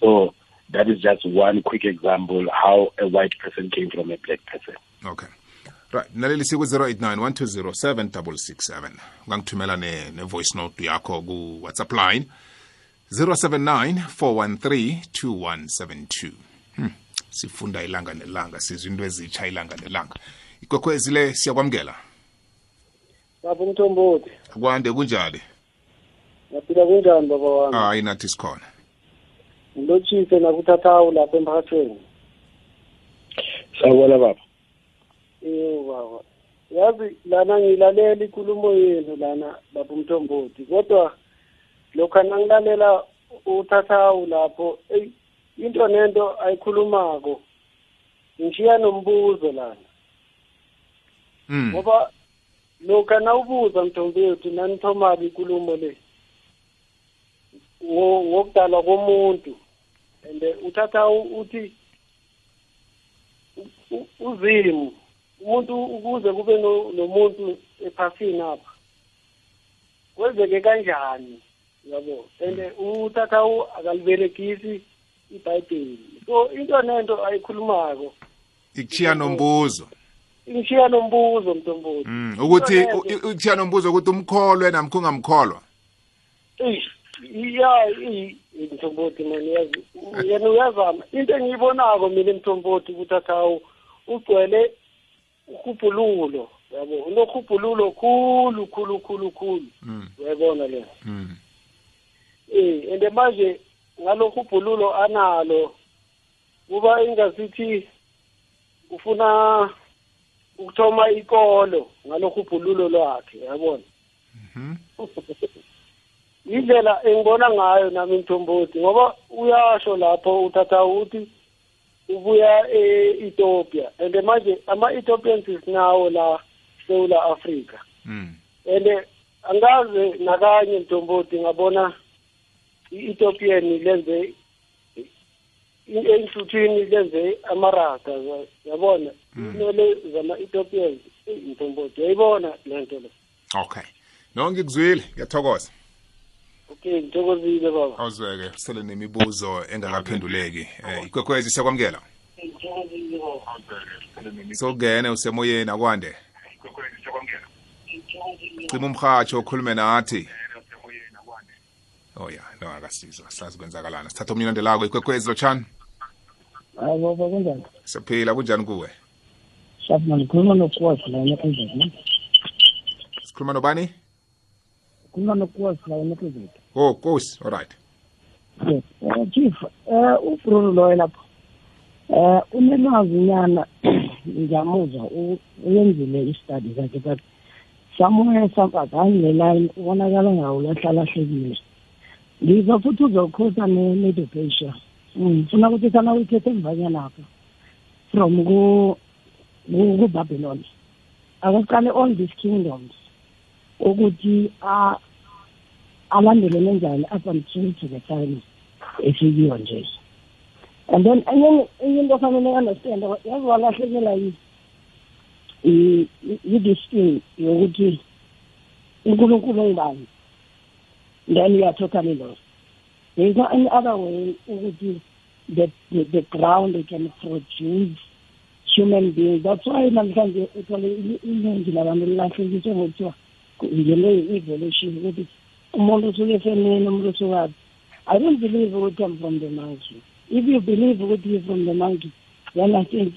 so that is just one quick example how a white person came from a black person okay right mlaleli siku-089 120 767 ungangithumela ne-voice ne note yakho ku-whatsapp line 079 413 2172 hmm. sifunda ilanga nelanga sizwa into ezitsha ilanga nelanga ikwekhwezile siyakwamukela baba umthombothi kwande kunjani naphila kunjani baba wami ah, hayi nathi sikhona ngilotshise nakuthathawu lapha emphakathweni sawubona baba yebo baba yazi lana ngilalela inkulumo yenu lana baba umthombothi kodwa lokho nangilalela uthathawu lapho eyi into nento ayikhulumako ngishiya nombuzo lana hmm. ngoba lokho nawubuza mthombothi nanithomaka inkulumo le ngokudalwa komuntu and uthatha uthi uzimu umuntu ukuze kube nomuntu ephasini apha kwenzeke kanjani yabo and uthatha akaliberegisi ibhayibheli so into nento ayikhulumako ikushiya nombuzo ngishiya nombuzo mntombuzo mm. ukuthi ukushiya nombuzo ukuthi umkholwe namkho ungamkholwa ya mthomboti mani yazi yena uyazama into engiyibonako mina mthomboti ukuthi athawu ugcwele uhubhululo yabo unohubhululo khulu khulu khulu khulu mm. uyayibona le mm. eh ende manje ngalohubhululo analo kuba ingasithi ufuna ukuthoma ikolo ngalohubhululo lwakhe yabona mhm. indlela engibona ngayo nami mthombothi ngoba uyasho lapho uthatha ukuthi ubuya e-Ethiopia and manje ama-Ethiopians is now la South Africa mm and angaze nakanye Mtomboti ngabona i-Ethiopian lenze enhluthwini lenze amarata yabona hmm. inele zama-ethiopians intombodo yayibona le nto le okay no ngikuzwile ngiyathokoza okay ngithokozile baba awuzweke sele nemibuzo engakaphenduleki um ikwekwezi siyakwamukela sokungene usemoyeni akwande cima umhatsho ukhulume nathi oh ya no akasizwa sazi kwenzakalana sithatha omunye ulandelako ikwekwezi lotshani hayi baba kunjani siyaphila kunjani kuwe sikhuluma nokwasi lana kunjani sikhuluma nobani kunganokwazi la unekezeka oh kosi alright yes uh, chief uh, eh, ubruno loyo lapho eh unelwazi nyana ngiyamuzwa uyenzile i-study zakhe but somewhere someakanye line ubonakala ngawo lahlalahlekile ngizwa futhi uzokhosa ne-medipatia hmm, ngifuna ukuthi sana uyithethe emvanyana apha from kubabylon akasiqale all these kingdoms ukuthi alandelene njani up until to the time efikiyo nje and then enye into ofanele understand yazi walahlekela i-distin yokuthi unkulunkulu ongibani then you are totally lost there is no any other way ukuthi the, the, the ground can produce human beings that's why namhlanje uthole iningi labantu lilahlekiswe ngokuthiwa evolution ukuthi umuntu usuke efemini umuntu i don't believe ukuthi i'm from the monkey if you believe ukuthi you come from the monkey then i think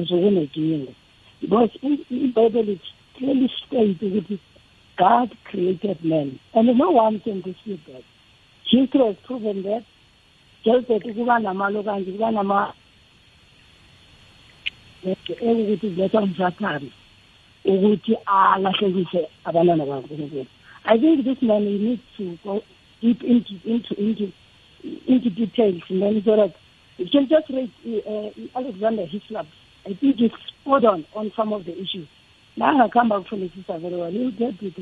usukunenkinga because is clearly state ukuthi god created man and no one can dispute that jesus has proven that ukuba nama ekukuthi ukuthi alahlekise abantwana i think this man needs to go deep into into into into details and then so that you can just read uh, alexander hislop i think he's spot on on some of the issues nangakuhamba kufundisisa very well you'll get it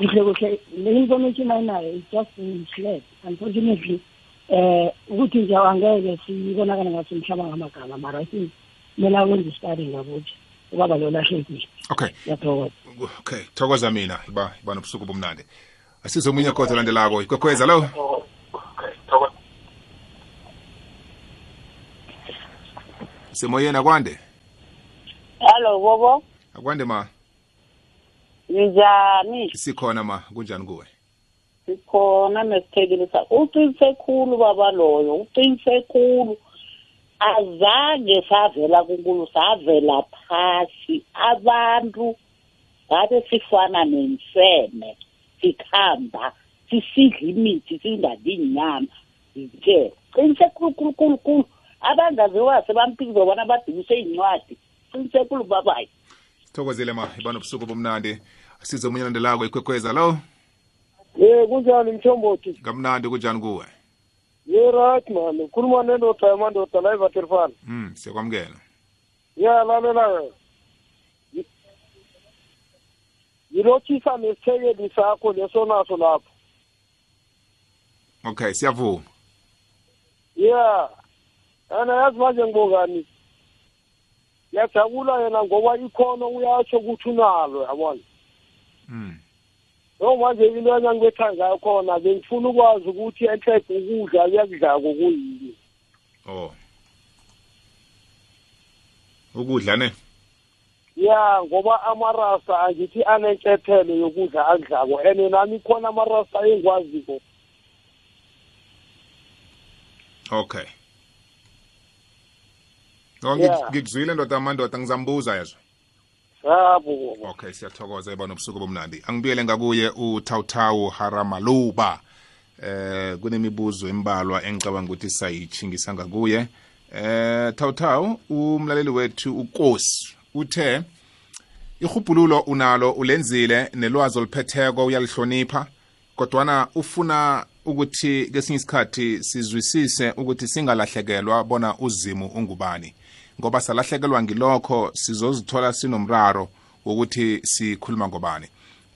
ukuthi kuhle kuhle le information ayinayo is just misled unfortunately eh ukuthi nje angeke siyibonakale ngathi mhlaba ngamagama mara i think mina wenza istudy ngabuthi ubaba lo lahlekile okay yathokoza okay thokoza mina iba iba nobusuku bomnandi asize omunye khotha olandelako ikwekhweza lo semoyeni akwande hallo bobo akwande ma njani sikhona ma kunjani kuwe sikhona mesithekile uqinise khulu baba loyo uqinise khulu cool. azange savela kunkulu savela phasi abantu ngabe sifana nemfene sikhamba sisidla imithi singadi inyama nje qinisekulukulukulukulu abangaziwase bampikizwa bona badukise iy'ncwadi qinisekulu babayi thokozile ma ibanobusuku bomnandi size omunye olandelako ikwekweza lo um kunjani mthombothi kamnandi kunjani kuwe ye-right man ukhuluma nendoda yamandoda la evaterfana um hmm, siyakwamukela ya lalela-ke ngilotshisa nesithekeli sakho lesonaso lapho okay siyavuma ya ana yazi manje ngibokani ngiyajabula yena ngoba ikhono uyatsho ukuthi unalo yabona um noma-ke into engangikwethanga khona bengifuna ukwazi ukuthi enhled ukudla kuyakudlako kuyini oh ukudla ne ya ngoba amarasa angithi anenhlethelo yokudla akudlako ene nami khona amarasa engiwaziko okay no ngikuzwile ndoda amandoda ngizambuza yezwa sabo okay siyathokoza ebona ubusuku bomnandi angibuyele ngakuye uTawtawu Haramaluba eh kunemibuzo embalwa engicabanga ukuthi sayitshingisa ngakuye eh Tawtawu umlaleli wethu uKosi uthe ihubhululo unalo ulenzile nelwazi oliphetheko uyalihlonipha kodwana ufuna ukuthi kesinye isikhathi sizwisise ukuthi singalahlekelwa bona uzimu ungubani ngoba salahlekelwa ngilokho sizozithola sinomraro wokuthi sikhuluma ngobani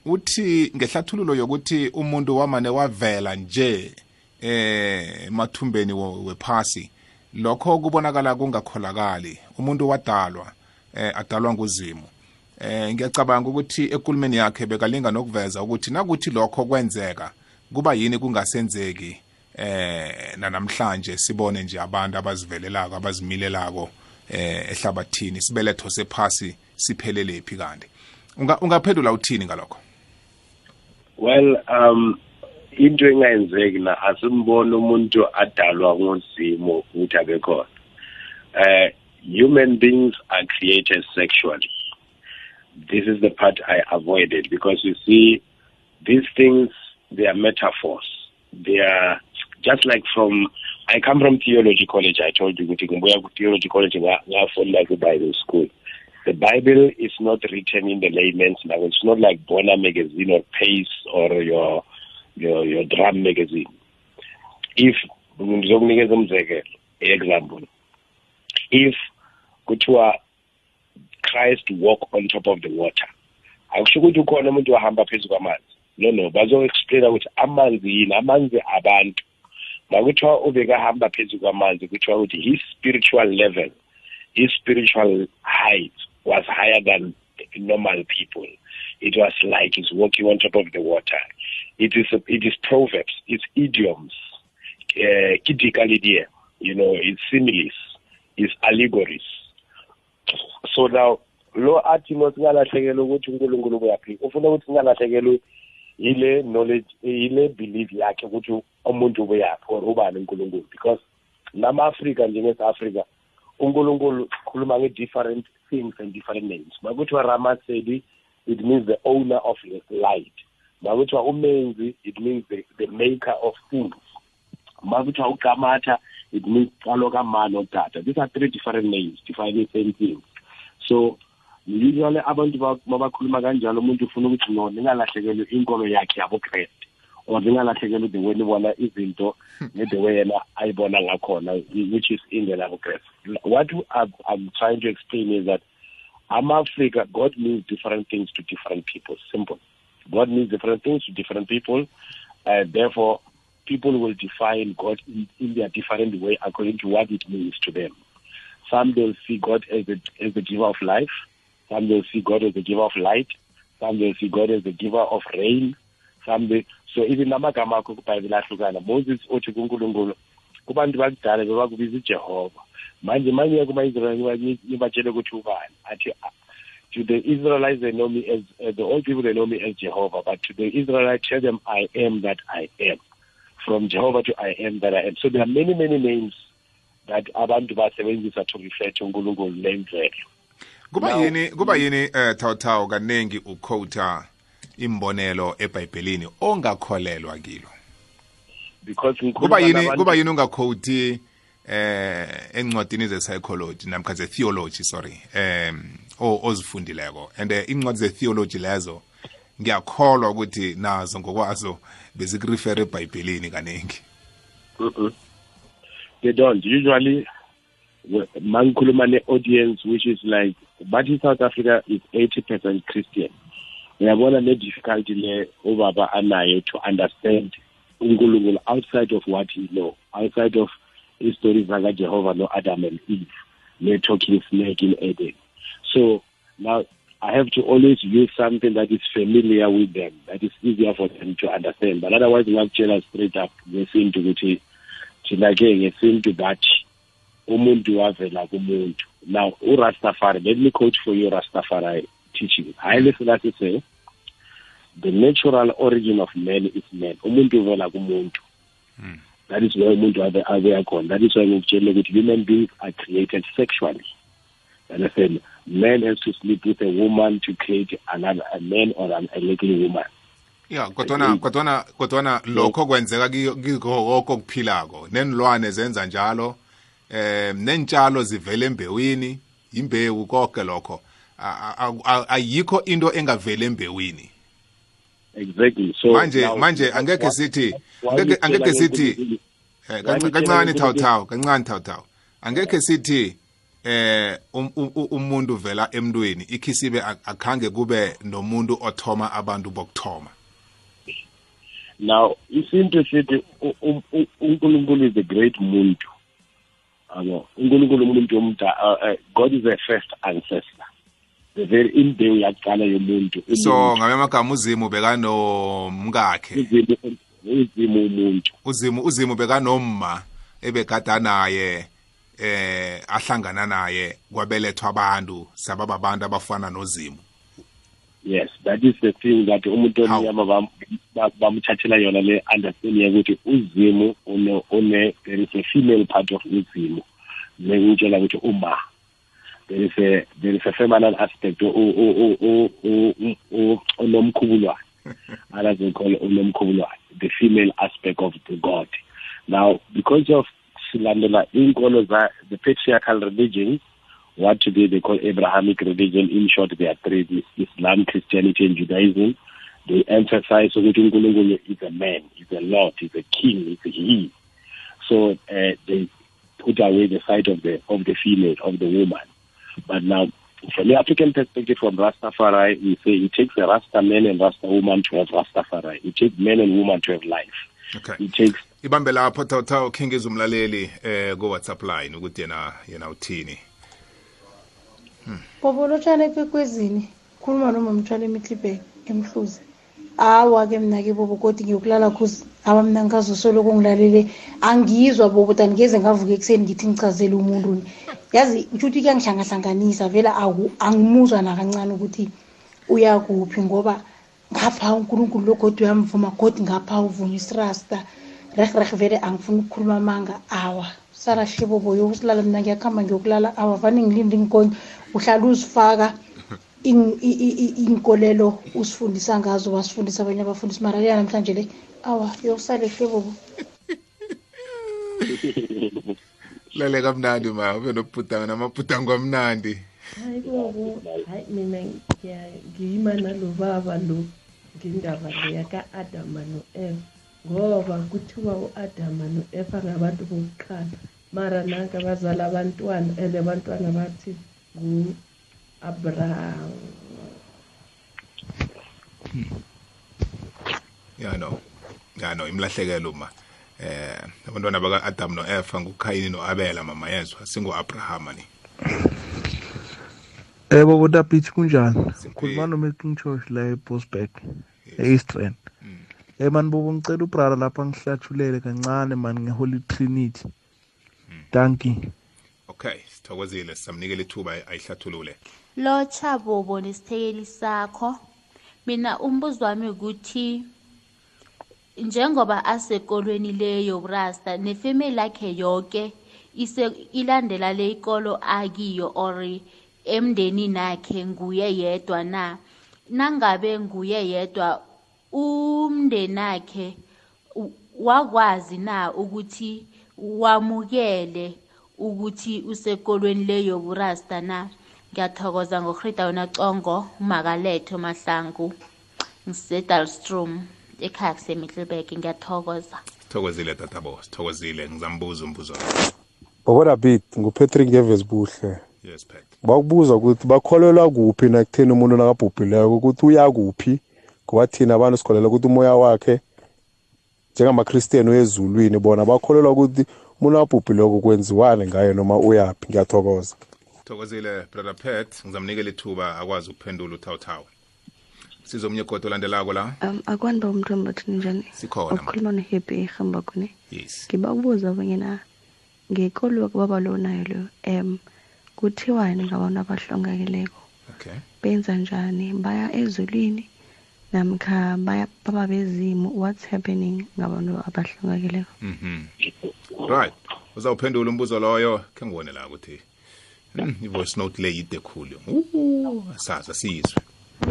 uthi ngehlathululo yokuthi umuntu wamane wavela nje eh mathumbeni wephasi lokho kubonakala kungakholakali umuntu wadalwa eh adalwa nguzimo eh ngiyacabanga ukuthi ekulumeni yakhe bekalinga nokuveza ukuthi nakuthi lokho kwenzeka kuba yini kungasenzeki eh nanamhlanje sibone nje abantu abazivelelako abazimilelako eh ehlabathini isibeletho sephasi siphelele phi kanti ungaphendula uthini ngalokho well um into engayenzeki na asimbona umuntu adalwa ngozimo ukuthi abe khona uh, human beings are created sexually this is the part i avoided because you see these things they are metaphors they are just like from I come from theology college. I told you ukuthi ngibuya ku theology college ngafunda ku Bible school. The Bible is not written in the layman's language. It's not like Bona magazine or Pace or your your your drum magazine. If ngizokunikeza umzekelo, example. If kuthiwa Christ walk on top of the water. Akusho ukuthi ukhona umuntu wahamba phezulu kwamanzi. No no, bazo explain ukuthi amanzi yini, amanzi abantu. makuthiwa ubekahamba phezu kwamanzi kuthiwa ukuthi his spiritual level his spiritual height was higher than normal people it was like he's walking on top of the water it is it is proverbs it's idioms uh, you know it's similes it's allegories so now lo athi lo singalahlekelwa ukuthi unkulunkulu kuyaphi ufuna ukuthi singalahlekelwa ile knowledge ile belief yakhe ukuthi umuntu ubuyaphi or ubani unkulunkulu because nama-afrika njenge-south africa unkulunkulu ukhuluma nge-different things and different names makuthiwa ramasedi it means the owner of his light makuthiwa umenzi it means the, the maker of things makuthiwa ugamatha it means qalo kamani or data these are three different names defining the same thing so usually abantu babakhuluma kanjalo umuntu ufuna ukuthi no ningalahlekelwe inkolo yakhe or ningalahlekelwe the way nibona izinto hmm. way yena ayibona ngakhona which is what I'm, i'm trying to explain is that ama-afrika god means different things to different people simple god means different things to different people uh, therefore people will define god in, in their different way according to what it means to them some they'll see god as the, as the giver of life some will see God as the giver of light. Some will see God as the giver of rain. Some will, so even Namakama namagama akho kubhayibhile ahlukana moses othi kunkulunkulu kubantu bakudala bebakubiza ijehova manje manje kuma-israyeli nibatshele ukuthi ubani athi ah, to the israelites they know me as uh, the old people they know me as jehovah but to the israelites tell them i am that i am from jehovah to i am that i am so there are many many names that abantu basebenzisa to refer to unkulunkulu nemvelo kuba yini kuba yini eh thawthaw kaningi uquota imbonelo eBhayibhelini ongakholelwa kilo because kuba yini kuba yini ungaquoti eh encwadini ze psychology namkha ze theology sorry um ozifundileko and eh, incwadi ze theology lezo ngiyakholwa ukuthi nazo ngokwazo bezikurefere ebhayibhelini kaningi they don't usually mangikhuluma ne-audience which is like But in South Africa is 80% Christian uyabona le difficulty le ubaba anayo to understand uNkulunkulu outside of what he know outside of istories Jehovah no-Adam and Eve ne-talking snake in Eden so now I have to always use something that is familiar with them that is easier for them to understand but otherwise ngakutshela straight up ngesintu ukuthi thina ke that, bathi umuntu wavela kumuntu Now, Rastafari, let me quote for you Rastafari teaching. Haile Selassie says, the natural origin of man is man. Umuntu uvela kumuntu. Hmm. That is where umuntu abuya khona. That is why ngikutshele ukuthi human beings are created sexually. Understand? Man has to sleep with a woman to create another a man or an, a little woman. ya kodwana kodwana kodwana lokho kwenzeka kiko konke okuphilako nenilwane zenza njalo eh nentshalo zivele embewini imbewu konke lokho ayikho into engavele embewini exactly so manje manje angeke sithi angeke sithi eh, kancane thawthaw kancane thawthaw angeke sithi eh umuntu vela emntweni ikhisibe akhange kube nomuntu othoma abantu bokuthoma now isinto sithi uNkulunkulu is a great muntu yabo uNkulunkulu umuntu omda uh, uh, God is the first ancestor the very imbewu yaqala yomuntu so ngamanye amagama uzimu bekanomkakhe uzimu umuntu uzimu uzimu bekanomma ebegada naye eh ahlangana naye kwabelethwa abantu sababa abantu abafana nozimu yes that is the thing that umuntu omnyama bamthathela yona le understanding yokuthi uzimu une, une there is a female part of uzimu lengitshela ukuthi uma there is a there is a feminine aspect onomkhubulwane and as we call it unomkhubulwane the female aspect of the god now because of silandela inkolo the patriarchal religions what today they call Abrahamic religion. In short, they are three Islam, Christianity, and Judaism. They emphasize that Nkulunkulu is a man, is a lord, is a king, is a he. So uh, they put away the side of the of the female, of the woman. But now, from the African perspective, from Rastafari, we say it takes a Rasta man and Rasta woman to have Rastafari. It takes men and women to have life. Okay. It takes ibambe lapho thawutha ukhingeza umlaleli go eh, ku WhatsApp line ukuthi yena yena uthini bobo lotshani ekwekwezini khuluma noma mthwala emihlibheke emhluzi awa-ke mna-ke bobo kodwa ngiyokulala cause aba mna ngikazosoloko ngilalele angizwa bobo ta ngeze ngavuka ekuseni ngithi ngichazele umuntu yazi kushuthi kuyangihlangahlanganisa vele angimuzwa nakancane ukuthi uyakuphi ngoba ngapha unkulunkulu logodwa uyamvuma godi ngapha uvuma isirasta reh reh vele angifuni ukukhuluma amanga awa sarashibo boyo ukulala mina ngiyakuhamba ngiyokulala awavane ngilinde inkonzo uhlala uzifaka inkolelo usifundisa ngazo wasifundisa abanye abafundisi mara leya namhlanje le awa yokusale hlebobo lale kamnandi ma ube nobhudanga namabhudango amnandi hayi babo hayi mina ngiyima nalo baba lo ngendaba leya ka-adama no-eva ngoba kuthiwa u-adama no-efa ngabantu bokuqala mara nanka bazala abantwana and abantwana bathi ngu-abrahamu hmm. ya no ya no imlahlekelo ma eh abantwana baka-adam no-efa ngukhayini no-abela mama yezwa singu-abrahama ni yebo eh, bodapithi kunjani khuluma nomexingchoshe la ebosberg e-eastern Eh man bobo ngicela ubrother lapha ngihlathulele kancane man ngeholy trinity. Hmm. Thank you. Okay, sithokozile samnikele ithuba ayihlathulule. Lo cha bobo nesithekeli sakho. Mina umbuzo wami ukuthi njengoba asekolweni leyo Rasta nefamily yakhe yonke ise ilandela le ikolo akiyo ori emndeni nakhe nguye yedwa na nangabe nguye yedwa umndenakhe wakwazi na ukuthi wamukele ukuthi usekolweni leyoburasta na ngiyathokoza ngorhida wena congo makaletho mahlangu ngisedalstrom ekhaya kusemiddleburg ngiyathokoza sithokozile tatabo sithokozile ngizambuza umbuzo boborabit ngupatrick ngeves buhle yes, bakubuza ukuthi bakholelwa kuphi nakutheni umuntu nakabhubhileko ukuthi uya kuphi ngoba thina abantu sikholelwa ukuthi umoya wakhe njengamakristiyani wezulwini bona bakholelwa ukuthi umuntu abhubhileko kwenziwane ngaye noma uyaphi ngiyathokoza thokozile brother pet ngizamnikela ithuba akwazi ukuphendula uthawuthawu sizomnye godo olandelako la um akwani ba umntu embathini njani sikhona ukukhuluma nohappy ehamba kune yes ngiba ukubuza bonyena ngekolo kubaba lo nayo lo um kuthiwani ngabantu abahlongakeleko okay benza njani baya ezulwini namkha baba bezimo what's happening ngabantu abahlongakeleko mhm mm-hmm. right uzawuphendula umbuzo loyo khe ngibone la ukuthi hmm, i-voice note le yide khulu saza siyizwe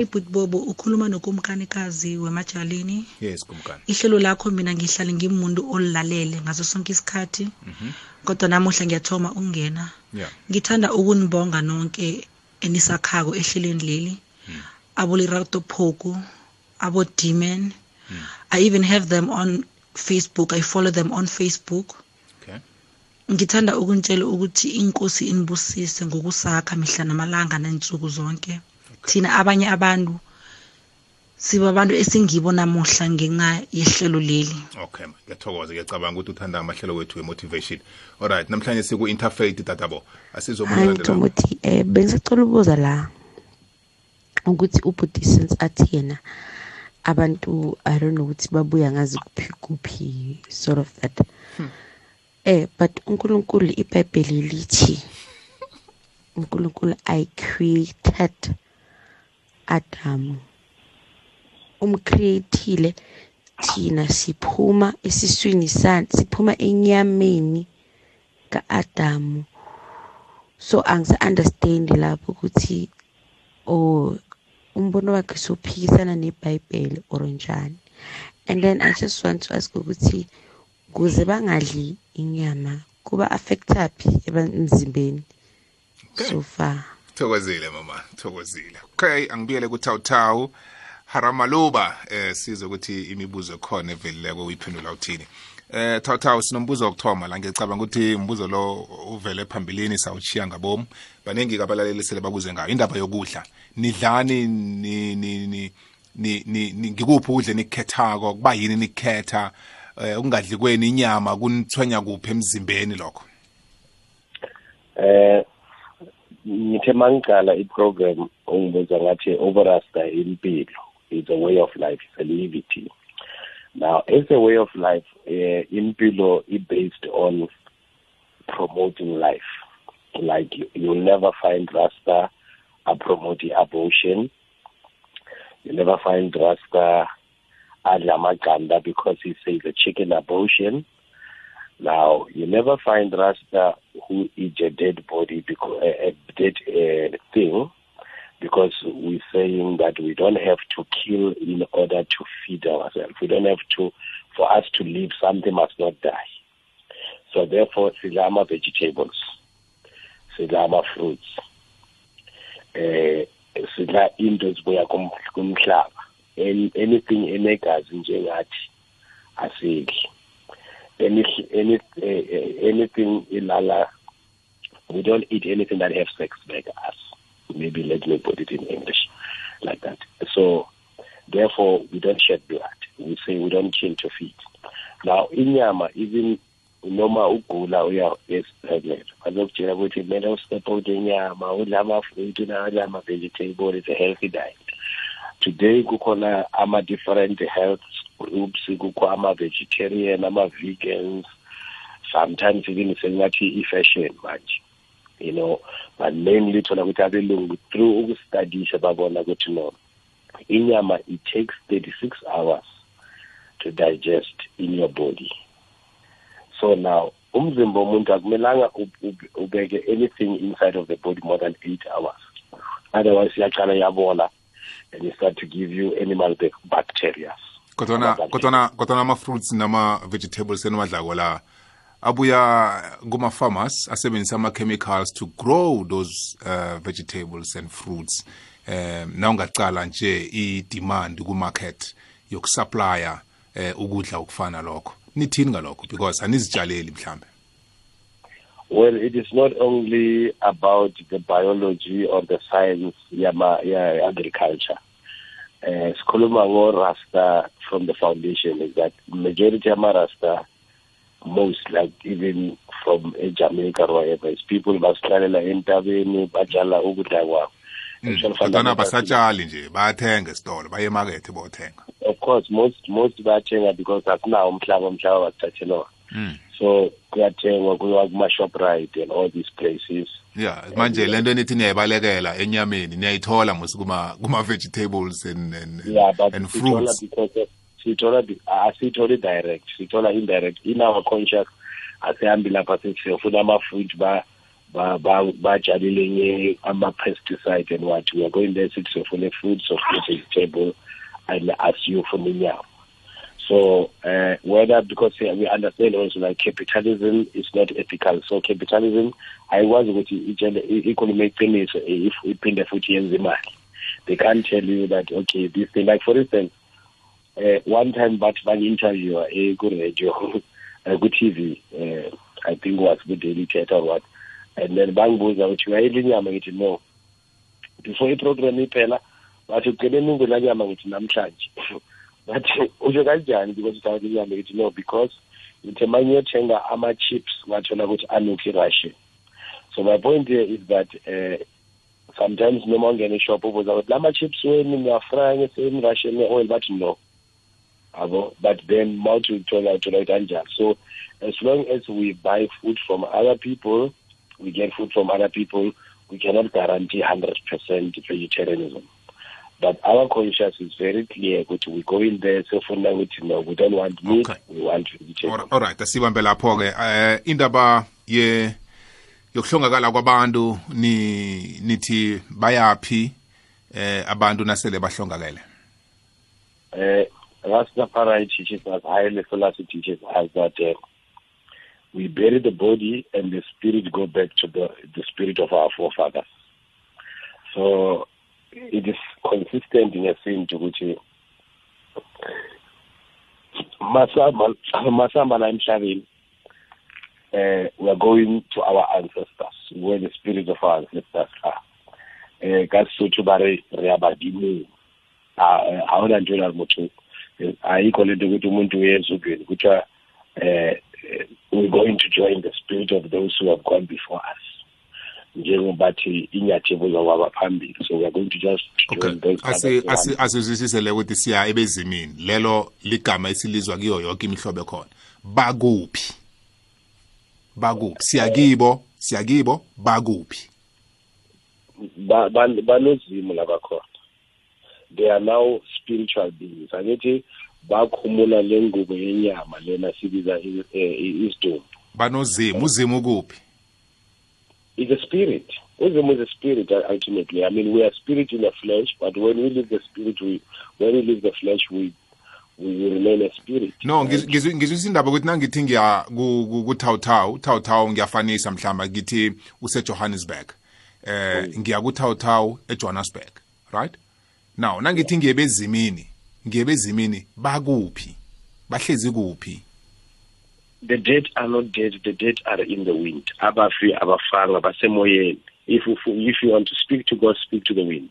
ibhutbobo ukhuluma nokumkanikazi wemajalini yes kumkani ihlelo lakho mina ngihlale ngimuntu olilalele ngaso sonke isikhathi mhm. kodwa namuhla ngiyathoma ungena ngithanda ukunibonga nonke enisakhako ehlelweni leli mm. abolirato phoku abodemon mm. i even have them on facebook i follow them on facebook okay ngithanda ukuntshela ukuthi inkosi inibusise ngokusakha mihla namalanga nensuku zonke okay. thina abanye abantu sibabantu esingibo namuhla ngenxa yehlelo leli okay ngiyathokoza ngiyacabanga ukuthi uthanda amahlelo wethu we-motivation alright namhlanje siku-interfaith tatabo asizomuthi um eh, bengisacela ubuza la ukuthi ubudisence athi yena abantu i don't know ukuthi babuya ngazi kuphi kuphi sort of that hmm. eh but uNkulunkulu iBhayibheli lithi uNkulunkulu i created Adam umcreatile thina siphuma esiswini sakhe siphuma enyameni kaAdamu so angisa understand lapho ukuthi oh umbono wakhe sophikisana nebhayibheli or njani and then i just want to ask ukuthi kuze bangadli inyama kuba affectaphi emzimbeni okay. so far thokozile mama thokozile okay angibuyele kutawutawu haramaluba eh sizwe ukuthi imibuzo khona evelileko uyiphendula uthini Eh thatha sinombuzo okuthoma la ngicabanga ukuthi umbuzo lo uvele phambilini sawuchiya ngabomu baningi kabalaleli sele babuze ngayo indaba yokudla nidlani ni ni ni ni ngikuphi ukudla nikhethako kuba yini nikhetha eh ukungadli kweni inyama kunithwenya kuphi emzimbeni lokho eh ngithe mangiqala i-program ungibuza ngathi overasta impilo is a way of life it's a liberty Now, as a way of life, uh, impilo it based on promoting life. Like you, you'll never find Rasta promoting abortion. You never find Rasta Adlamaganda because he says a chicken abortion. Now, you never find Rasta who eats a dead body, because, a, a dead uh, thing because we're saying that we don't have to kill in order to feed ourselves. We don't have to, for us to live, something must not die. So therefore, silama vegetables, silama fruits, sidla into ezibuya kumhlaba anything enegazi njengathi asidli any, any, eh, eh, anything ilala we don't eat anything that have sex like us maybe let me put it in English like that. So therefore, we don't shed blood. We say we don't change your feet. Now, in Yama, even noma ugula uya esibhedlela bazokutshela ukuthi kumele ustep out inyama udla amafruit udla ama-vegetable is a healthy diet today kukhona ama-different health groups kukho ama-vegetarian ama-vegans sometimes even sengathi i-fashion manje you know but mainly thola ukuthi abelungu through ukustudisha babona ukuthi no inyama it takes 36 hours to digest in your body so now umzimba womuntu akumelanga ubeke anything inside of the body more than 8 hours otherwise iyaqala yabola and it start to give you animal bacteria kodwana kodwana kodwana ama fruits nama vegetables eniwadlako la abuya kuma-farmers asebenzisa ama-chemicals to grow those uh, vegetables and fruits um nawungacala nje i-demand kumarket yokusuplya um uh, ukudla okufana lokho nithini ngalokho because anizitshaleli mhlambe Well, it is not only about the biology or the science yama ya agriculture. Uh, Sikhuluma Rasta from the foundation is that majority ama Rasta most like even from Jamaica or whatever is people basihlalela entabeni bajala ukudla kwabo hmm. kodwana basatshali nje bayathenga esitolo baye emakethe bothenga of course most most bayathenga because asinawo umhlaba umhlaba basithathelwa hmm. so kuyathengwa kuyiwa kuma-shoprite and all these places yeah manje le nto enithi niyayibalekela enyameni niyayithola musi kuma-vegetables and, and, yeah, and fruits because of, siyithola asiyitholi direct sithola indirect in our contract asihambi lapha siyofuna ama-fruit ba ba, nye ama-pesticide and what we are going there sithi siyofuna i food, sofuna i-vegetable and asiyofuna inyama So uh, whether because yeah, we understand also that like, capitalism is not ethical. So capitalism, I was with each economic pennies if we pay the foot years They can't tell you that okay, this thing like for instance, eh one time bathi bangi-interviewa eh, ku-radio eh, ku-tv eh, i think was ku-daily tet or what and then bangibuza ukuthi uyayidla inyama ngithi no before iprogram iphela bathi ugcine ningu lanyama ngithi namhlanje bathi usho kanjani because uthanda inyama ngithi no because ngithe manje uyothenga ama-chips wathola ukuthi alokhu i-russian so my point here is that eh, sometimes noma ungena ishop ubuza ukuthi la ma-chips weni niyafrya ngeseni russian oil bathi no yabo but then mawuthuthola uthola kanjani so as long as we buy food from other people we get food from other people we cannot guarantee 100% vegetarianism but our conscience is very clear ukuthi we go in there sefuna ukuthi no we don't want meat okay. we want vegetarian all right asibambe lapho ke eh indaba ye yokuhlongakala kwabantu ni nithi bayapi eh abantu nasele bahlongakele eh Rastafari teaches us, highly philosophy teaches us that uh, we bury the body and the spirit go back to the, the spirit of our forefathers. So it is consistent in a sense which uh, Masamba uh, we are going to our ancestors, where the spirit of our ancestors are. Uh, ayikho lento ukuthi umuntu uye ezulwini kuthiwa eh we're going to join the spirit of those who have gone before us njengobathi inyathelo zakwaba phambili so we're going to just okay asizwisise le ukuthi siya ebezimini lelo ligama esilizwa kiyo yonke imihlobo khona bakuphi bakuphi siyakibo siyakibo bakuphi balozimo labakhona they are now spiritual beings angithi bakhumula le ngubo yenyama lena sibiza e, isidumbu banozima uzima ukuphi is a spirit wisdom is a spirit ultimately i mean we are spirit in the flesh but when we leave the spirit we when we leave the flesh we we remain a spirit no ngizwisa indaba ukuthi nangithi ngiya kuthawuthawu uthawuthawu ngiyafanisa mhlawumbe ngithi usejohannesburg eh mm. ngiya kuthawuthawu ejohannesburg right now nangithi ngiyebezimini ngiyebezimini bakuphi bahlezi kuphi the dead are not dead the dead are in the wind abafi abafanga basemoyeni if if you want to speak to god speak to the wind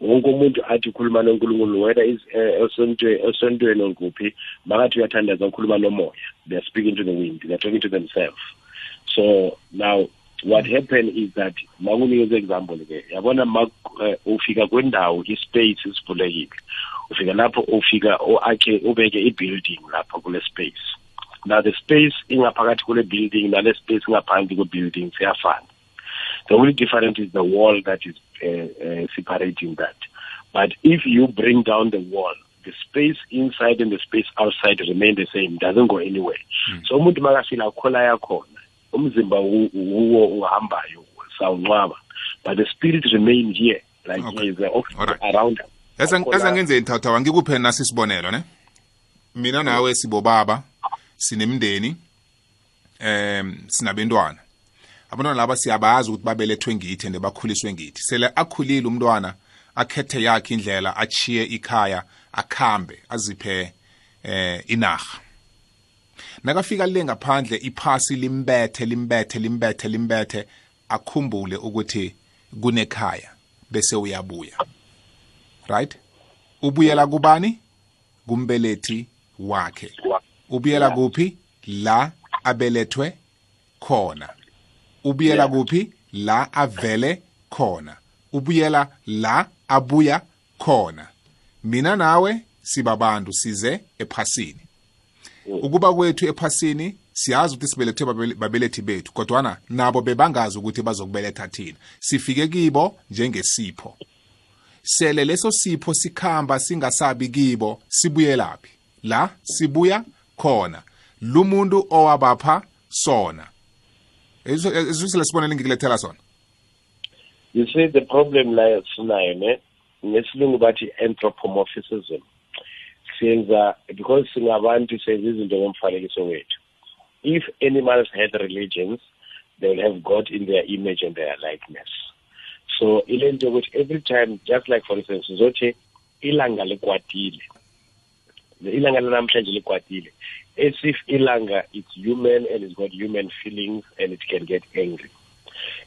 wonke umuntu athi ukhuluma nonkulunkulu whether is esontweni eh, nguphi makathi uyathandaza ukhuluma nomoya they are speaking to the wind they are talking to themselves so now what happened is that makunikeza example ke yabona uh, ufika kwendawo ispace isivulekile ufika lapho ufika akhe ubeke i-building lapho kule space now the space ingaphakathi kule building nale space ingaphansi kwe-building siyafana the only difference is the wall that is uh, uh, separating that but if you bring down the wall the space inside and the space outside remain the same doesn't go anywhere mm. so umuntu makafila akhola yakhona umzimba wuwo uhambayo sawunqaba but the spirit remain here like okay. is uh, right. around ezengenze ithatha wangikuphe nasi isibonelo ne mina nawe sibobaba sinemndeni em sinabantwana abantwana laba siyabazi ukuthi babelethwe ngithi and bakhuliswe ngithi sele akhulile umntwana akhethe yakhe indlela achiye ikhaya akhambe aziphe eh inaga nakafika le ngaphandle iphasi limbethe limbethe limbethe limbethe akhumbule ukuthi kunekhaya bese uyabuya right ubuyela kubani kumbelethi wakhe ubuyela kuphi la abelethwe khona ubuyela kuphi la avele khona ubuyela la abuya khona mina nawe sibabantu size ephasini Mm. ukuba kwethu ephasini siyazi ukuthi sibelethwe babelethi bethu kodwana nabo bebangazi ukuthi bazokubeletha thina sifike kibo njengesipho sele leso sipho sikhamba singasabi kibo sibuyelaphi la sibuya khona lumuntu owabapha sona ezisele sibonele ngikulethela sona you see the problem la sinayo ne ngesilungu bathi anthropomorphism senza because singabantu senza izinto ngomfanekiso wethu if animals had religions they would have god in their image and their likeness so ile nto yokuthi every time just like for instance uzothi ilanga likwatile ilanga lanamhlanje likwatile as if ilanga it's human and it's got human feelings and it can get angry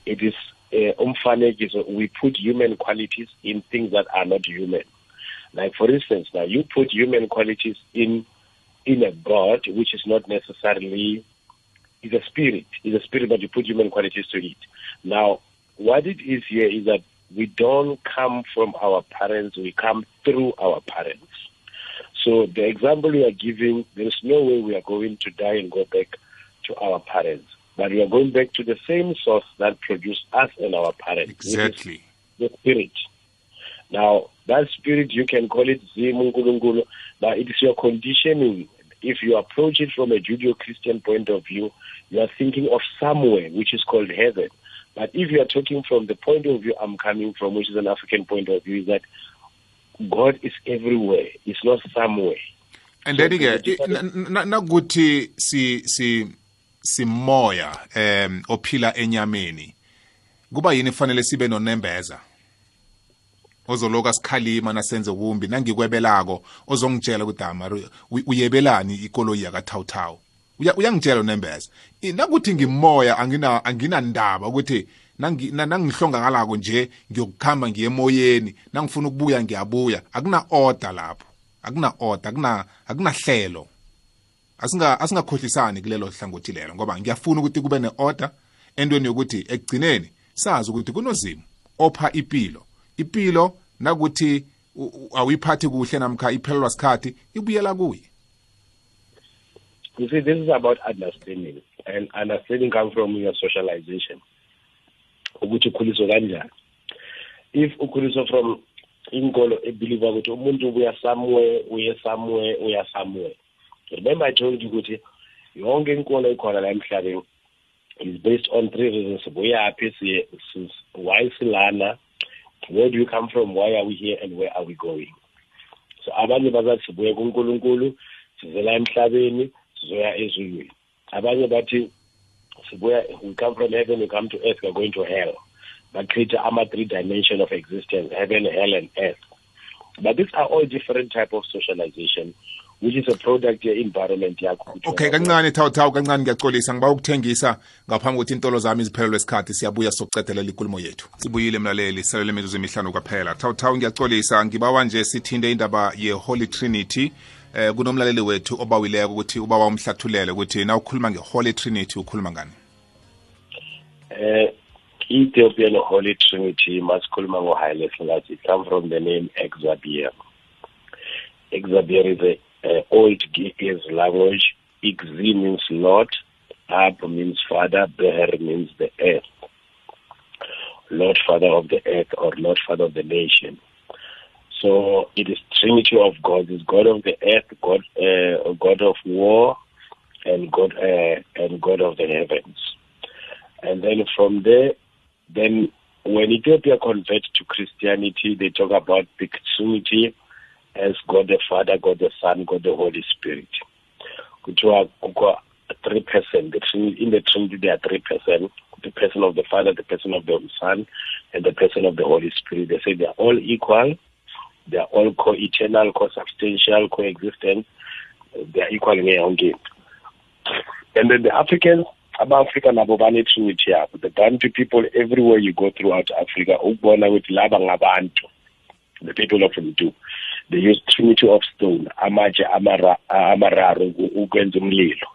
it is eh, umfanekiso uh, we put human qualities in things that are not human like for instance, now you put human qualities in in a god, which is not necessarily is a spirit, is a spirit, but you put human qualities to it. Now, what it is here is that we don't come from our parents; we come through our parents. So the example we are giving, there is no way we are going to die and go back to our parents, but we are going back to the same source that produced us and our parents. Exactly, the spirit. Now, that spirit, you can call it Zimungulungulu, but it is your conditioning. If you approach it from a Judeo Christian point of view, you are thinking of somewhere which is called heaven. But if you are talking from the point of view I'm coming from, which is an African point of view, is that God is everywhere, it's not somewhere. And then again, nakuthi si si simoya um ophila enyameni kuba yini fanele sibe nonembeza ozoloku asikhalima nasenze kumbi nangikwebelako ozongitshela ukuthi amari ah, uyebelani ikoloyi yakathawuthawu uyangitshela unembeza nakuthi ngimoya anginandaba ukuthi nangihlongakalako nje ngiyokukhamba ngiye emoyeni nangifuna ukubuya ngiyabuya akuna-oda lapho akuna-oda akunahlelo asingakhohlisani kulelo hlangothi lelo ngoba ngiyafuna ukuthi kube ne-oda entweni yokuthi ekugcineni sazi ukuthi kunozimo opha impilo ipilo nakuthi awuyiphathi kuhle namkha iphelelwa sikhathi ibuyela kuye you see this is about understanding and understanding comes from your socialization ukuthi ukhuliswe kanjani if ukhuliswe from inkolo ebelieve ukuthi umuntu ubuya somewhere uye somewhere uya somewhere remember i told you ukuthi yonke inkolo ekhona la emhlabeni is based on three reasons kuyaphi why silana where do you come from why are we here and where are we going so abanye bazathi sibuye kunkulunkulu sivela emhlabeni sizoya ezulwini abanye bathi sibuya we come from heaven we come to earth we're going to hell But bacreate ama-three dimension of existence heaven hell and earth but these are all different type of socialization which is a product ye-environment yakho okay kancane thawu thawu kancane ngiyaxolisa ngiba ukuthengisa ngaphambi kokuthi intolo zami iziphelelwe isikhathi siyabuya sokucedelela inkulumo yethu sibuyile mlaleli selele mizuzu emihlanu kwaphela thawu thawu ngiyaxolisa ngibawa nje sithinde indaba ye-holy trinity eh kunomlaleli wethu obawileko ukuthi ubaba umhlathulele ukuthi na ukhuluma nge-holy trinity ukhuluma ngani eh Ethiopian Holy Trinity masikhuluma ngo-Haile Selassie come from the name Exabier Exabier is a Uh, Greek is language. Igzi means Lord. Ab means father. Beher means the earth. Lord Father of the earth or Lord Father of the nation. So it is Trinity of God. It's God of the earth, God, uh, God of war, and God uh, and God of the heavens. And then from there, then when Ethiopia converts to Christianity, they talk about the Trinity as God the Father, God the Son, God the Holy Spirit. Kuthiwa kukho three person. The three, in the Trinity there are three person: the person of the Father, the person of the Son, and the person of the Holy Spirit. They say they are all equal, they are all co-eternal, co-substantial, co-existent. They are equal in their own yonke. And then the Africans, about nabo banetrinity yabo. The Bantu people everywhere you go throughout Africa, ukubona ukuthi laba the people of Bantu they used trinity of stone amatshe amararu ukwenza umlilo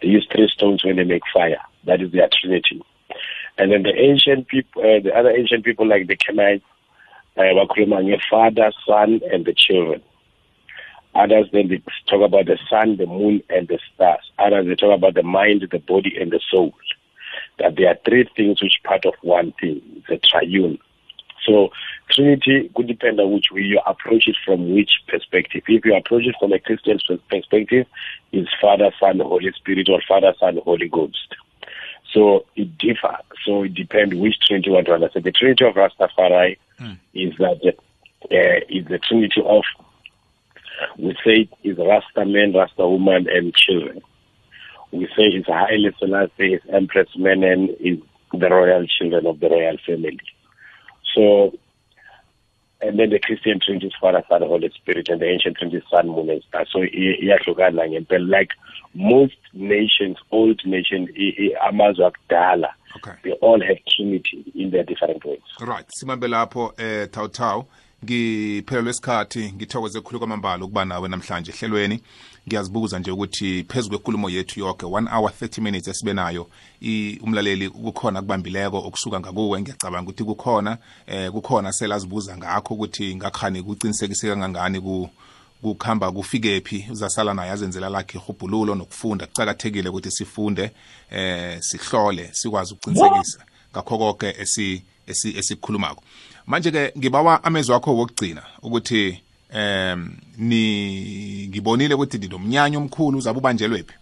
they use three stones when they make fire that is their trinity and then the ancient people uh, the other ancient people like the Kenites uh, bakhuluma son and the children others then they talk about the sun the moon and the stars others they talk about the mind the body and the soul that there are three things which part of one thing the triune so Trinity could depend on which way you approach it from which perspective. If you approach it from a Christian perspective, it's Father, Son, Holy Spirit or Father, Son, Holy Ghost. So it differs. So it depends which Trinity you want to understand. The Trinity of Rastafari mm. is that uh, is the Trinity of we say it is Rasta men, Rasta woman, and children. We say it's Haile Selassie, it's Empress Menen, is the royal children of the royal family. So, and then the Christian Trinity is Father, Son, Holy Spirit, and the ancient Trinity is Son, Moon, and Star. So, iyahlukana ngempela like most nations, old nations, amazwe akudala, okay. they all have Trinity in their different ways. Right, simambe lapho eh Tau Tau. ngiphelelwe isikhathi ngithokoze khulu kwamambala ukuba nawe namhlanje ehlelweni ngiyazibuza nje ukuthi phezu kwenkulumo yethu yonke 1 hour 30 minutes esibe nayo umlaleli kukhona kubambileko okusuka ngakuwe ngiyacabanga ukuthi kukhona eh kukhona selazibuza ngakho ukuthi ngakhani kucinisekiseka kangangani ku kukhamba kufike phi uzasala naye azenzela lakhe ihubhululo nokufunda kucakathekile ukuthi sifunde eh sihlole sikwazi ukucinisekisa ngakho konke esikhulumako esi, esi manje-ke ngibawa amezwi wakho wokugcina ukuthi um ni ngibonile ukuthi ndinomnyanya omkhulu uzabe ubanjelwephi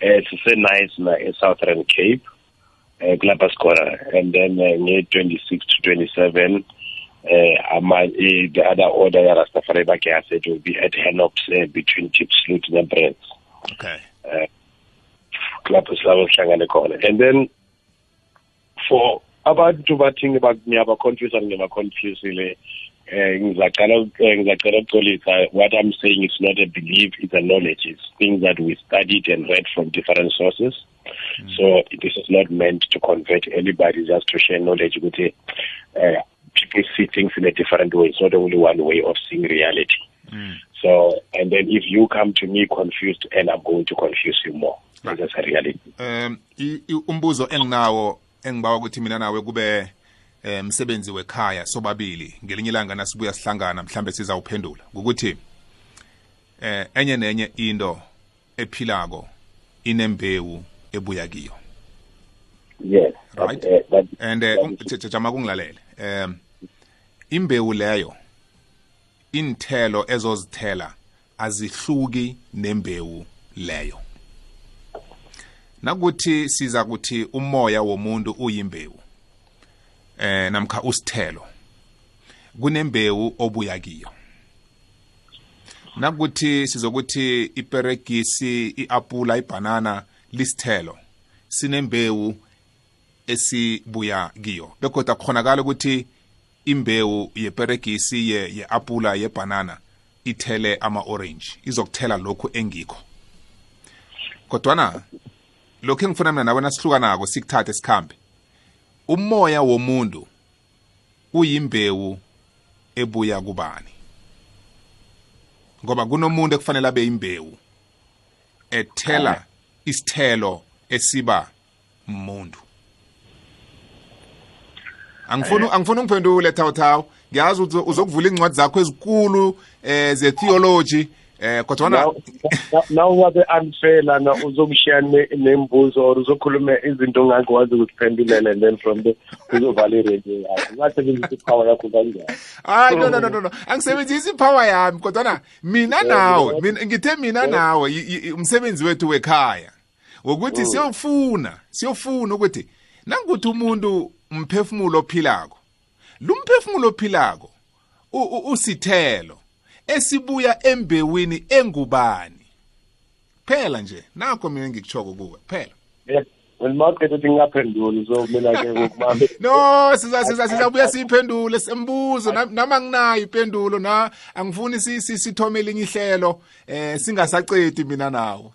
eh sise nice na Southern Cape eh kulapha sikhona and then eh, nge 26 to 27 eh ama eh, the other order ya Rastafari bakhe said will be at Henops uh, between Chipsloot and Brent okay eh uh, kulapha silabo sihlangane khona and then for abantu bathi ngiyabaconfuse ngibaconfusile um cannot eh, ngizacela eh, it. what i'm saying is not a belief it's a knowledge it's things that we studied and read from different sources mm. so this is not meant to convert anybody just to share knowledge ukuthi uh, people see things in a different way it's not only one way of seeing reality mm. so and then if you come to me confused and i'm going to confuse you more right. that's a reality um umbuzo enginawo engibawa ukuthi mina nawe kube umsebenzi eh, wekhaya sobabili ngelinye ilanga nasibuya sihlangana mhlambe sizawuphendula ukuthi eh enye nenye into ephilako inembewu ebuya kiyo yes right eh, and eh, um, jama kungilalele um imbewu leyo inthelo ezozithela azihluki nembewu leyo nakuthi siza kuthi umoya womuntu uyimbewu eh namkha usithelo kunembewu obuya kiyo nakuthi sizokuthi iperegisi iapula ibanana lisithelo sinembewu esibuya kiyo bekodwa khonakala ukuthi imbewu yeperegisi ye-apula ye yebanana ithele ama-orange izokuthela lokhu engikho kodwana lokho engifuna mina nawe nasihlukanako sikuthathe sikhambe umoya womuntu uyimbewu ebuya kubani ngoba kunomuntu ekufanele abe imbewu ethela isithelo esiba umuntu angifuni angifuni ungiphendule thawthaw ngiyazi uzokuvula izincwadi zakho ezikulu eh ze theology eh kodwana nawuwabe unfair lana uzokushiya nembuzo or uzokhuluma izinto ongakwazi ukuziphendulela and then from the uzovala iradio yakho ungasebenzisa ipower yakho kanjani hayi no no no no angisebenzisi ipower yami kodwana mina nawe ngithe mina nawe umsebenzi wethu wekhaya wokuthi mm. siyofuna siyofuna ukuthi nangukuthi umuntu umphefumulo ophilako lumphefumulo ophilako usithelo esibuya embewini engubani phela nje nakho mina ngikuchoko kuwe phela Ngimaqeda ukuthi ngingaphenduli so mina ke ngokubambe. No, siza siza sizabuya siyiphendule sembuzo nama nginayo impendulo na angifuni sithome elinye ihlelo eh singasacedi mina nawo.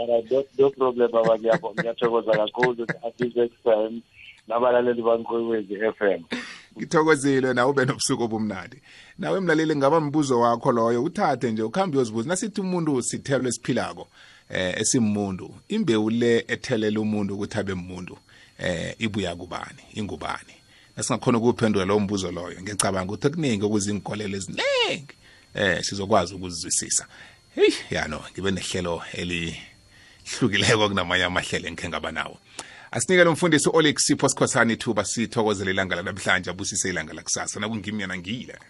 Alright, no problem baba ngiyabonga ngiyathokoza kakhulu at this FM nabalaleli bankwekwezi FM. ngithokozile nawe ube nobusuku obumnandi nawe mlaleli ngaba mbuzo wakho loyo uthathe nje ukuhambe uyozibuza nasithi umuntu sithelo esiphilako eh esimuntu imbewu le ethelela umuntu ukuthi abe umuntu eh ibuya kubani ingubani nasingakhona ukuphendula lowo mbuzo loyo ngicabanga ukuthi kuningi okuzinkolelo eziningi eh sizokwazi ukuzizwisisa heyi yano ngibe nehlelo elihlukileko kunamanye amahlelo engikhe ngaba nawo asinike umfundisi u-olik sipho ithuba sithokozele ilanga lanamhlanje abusise ilanga lakusasa nakungimi yena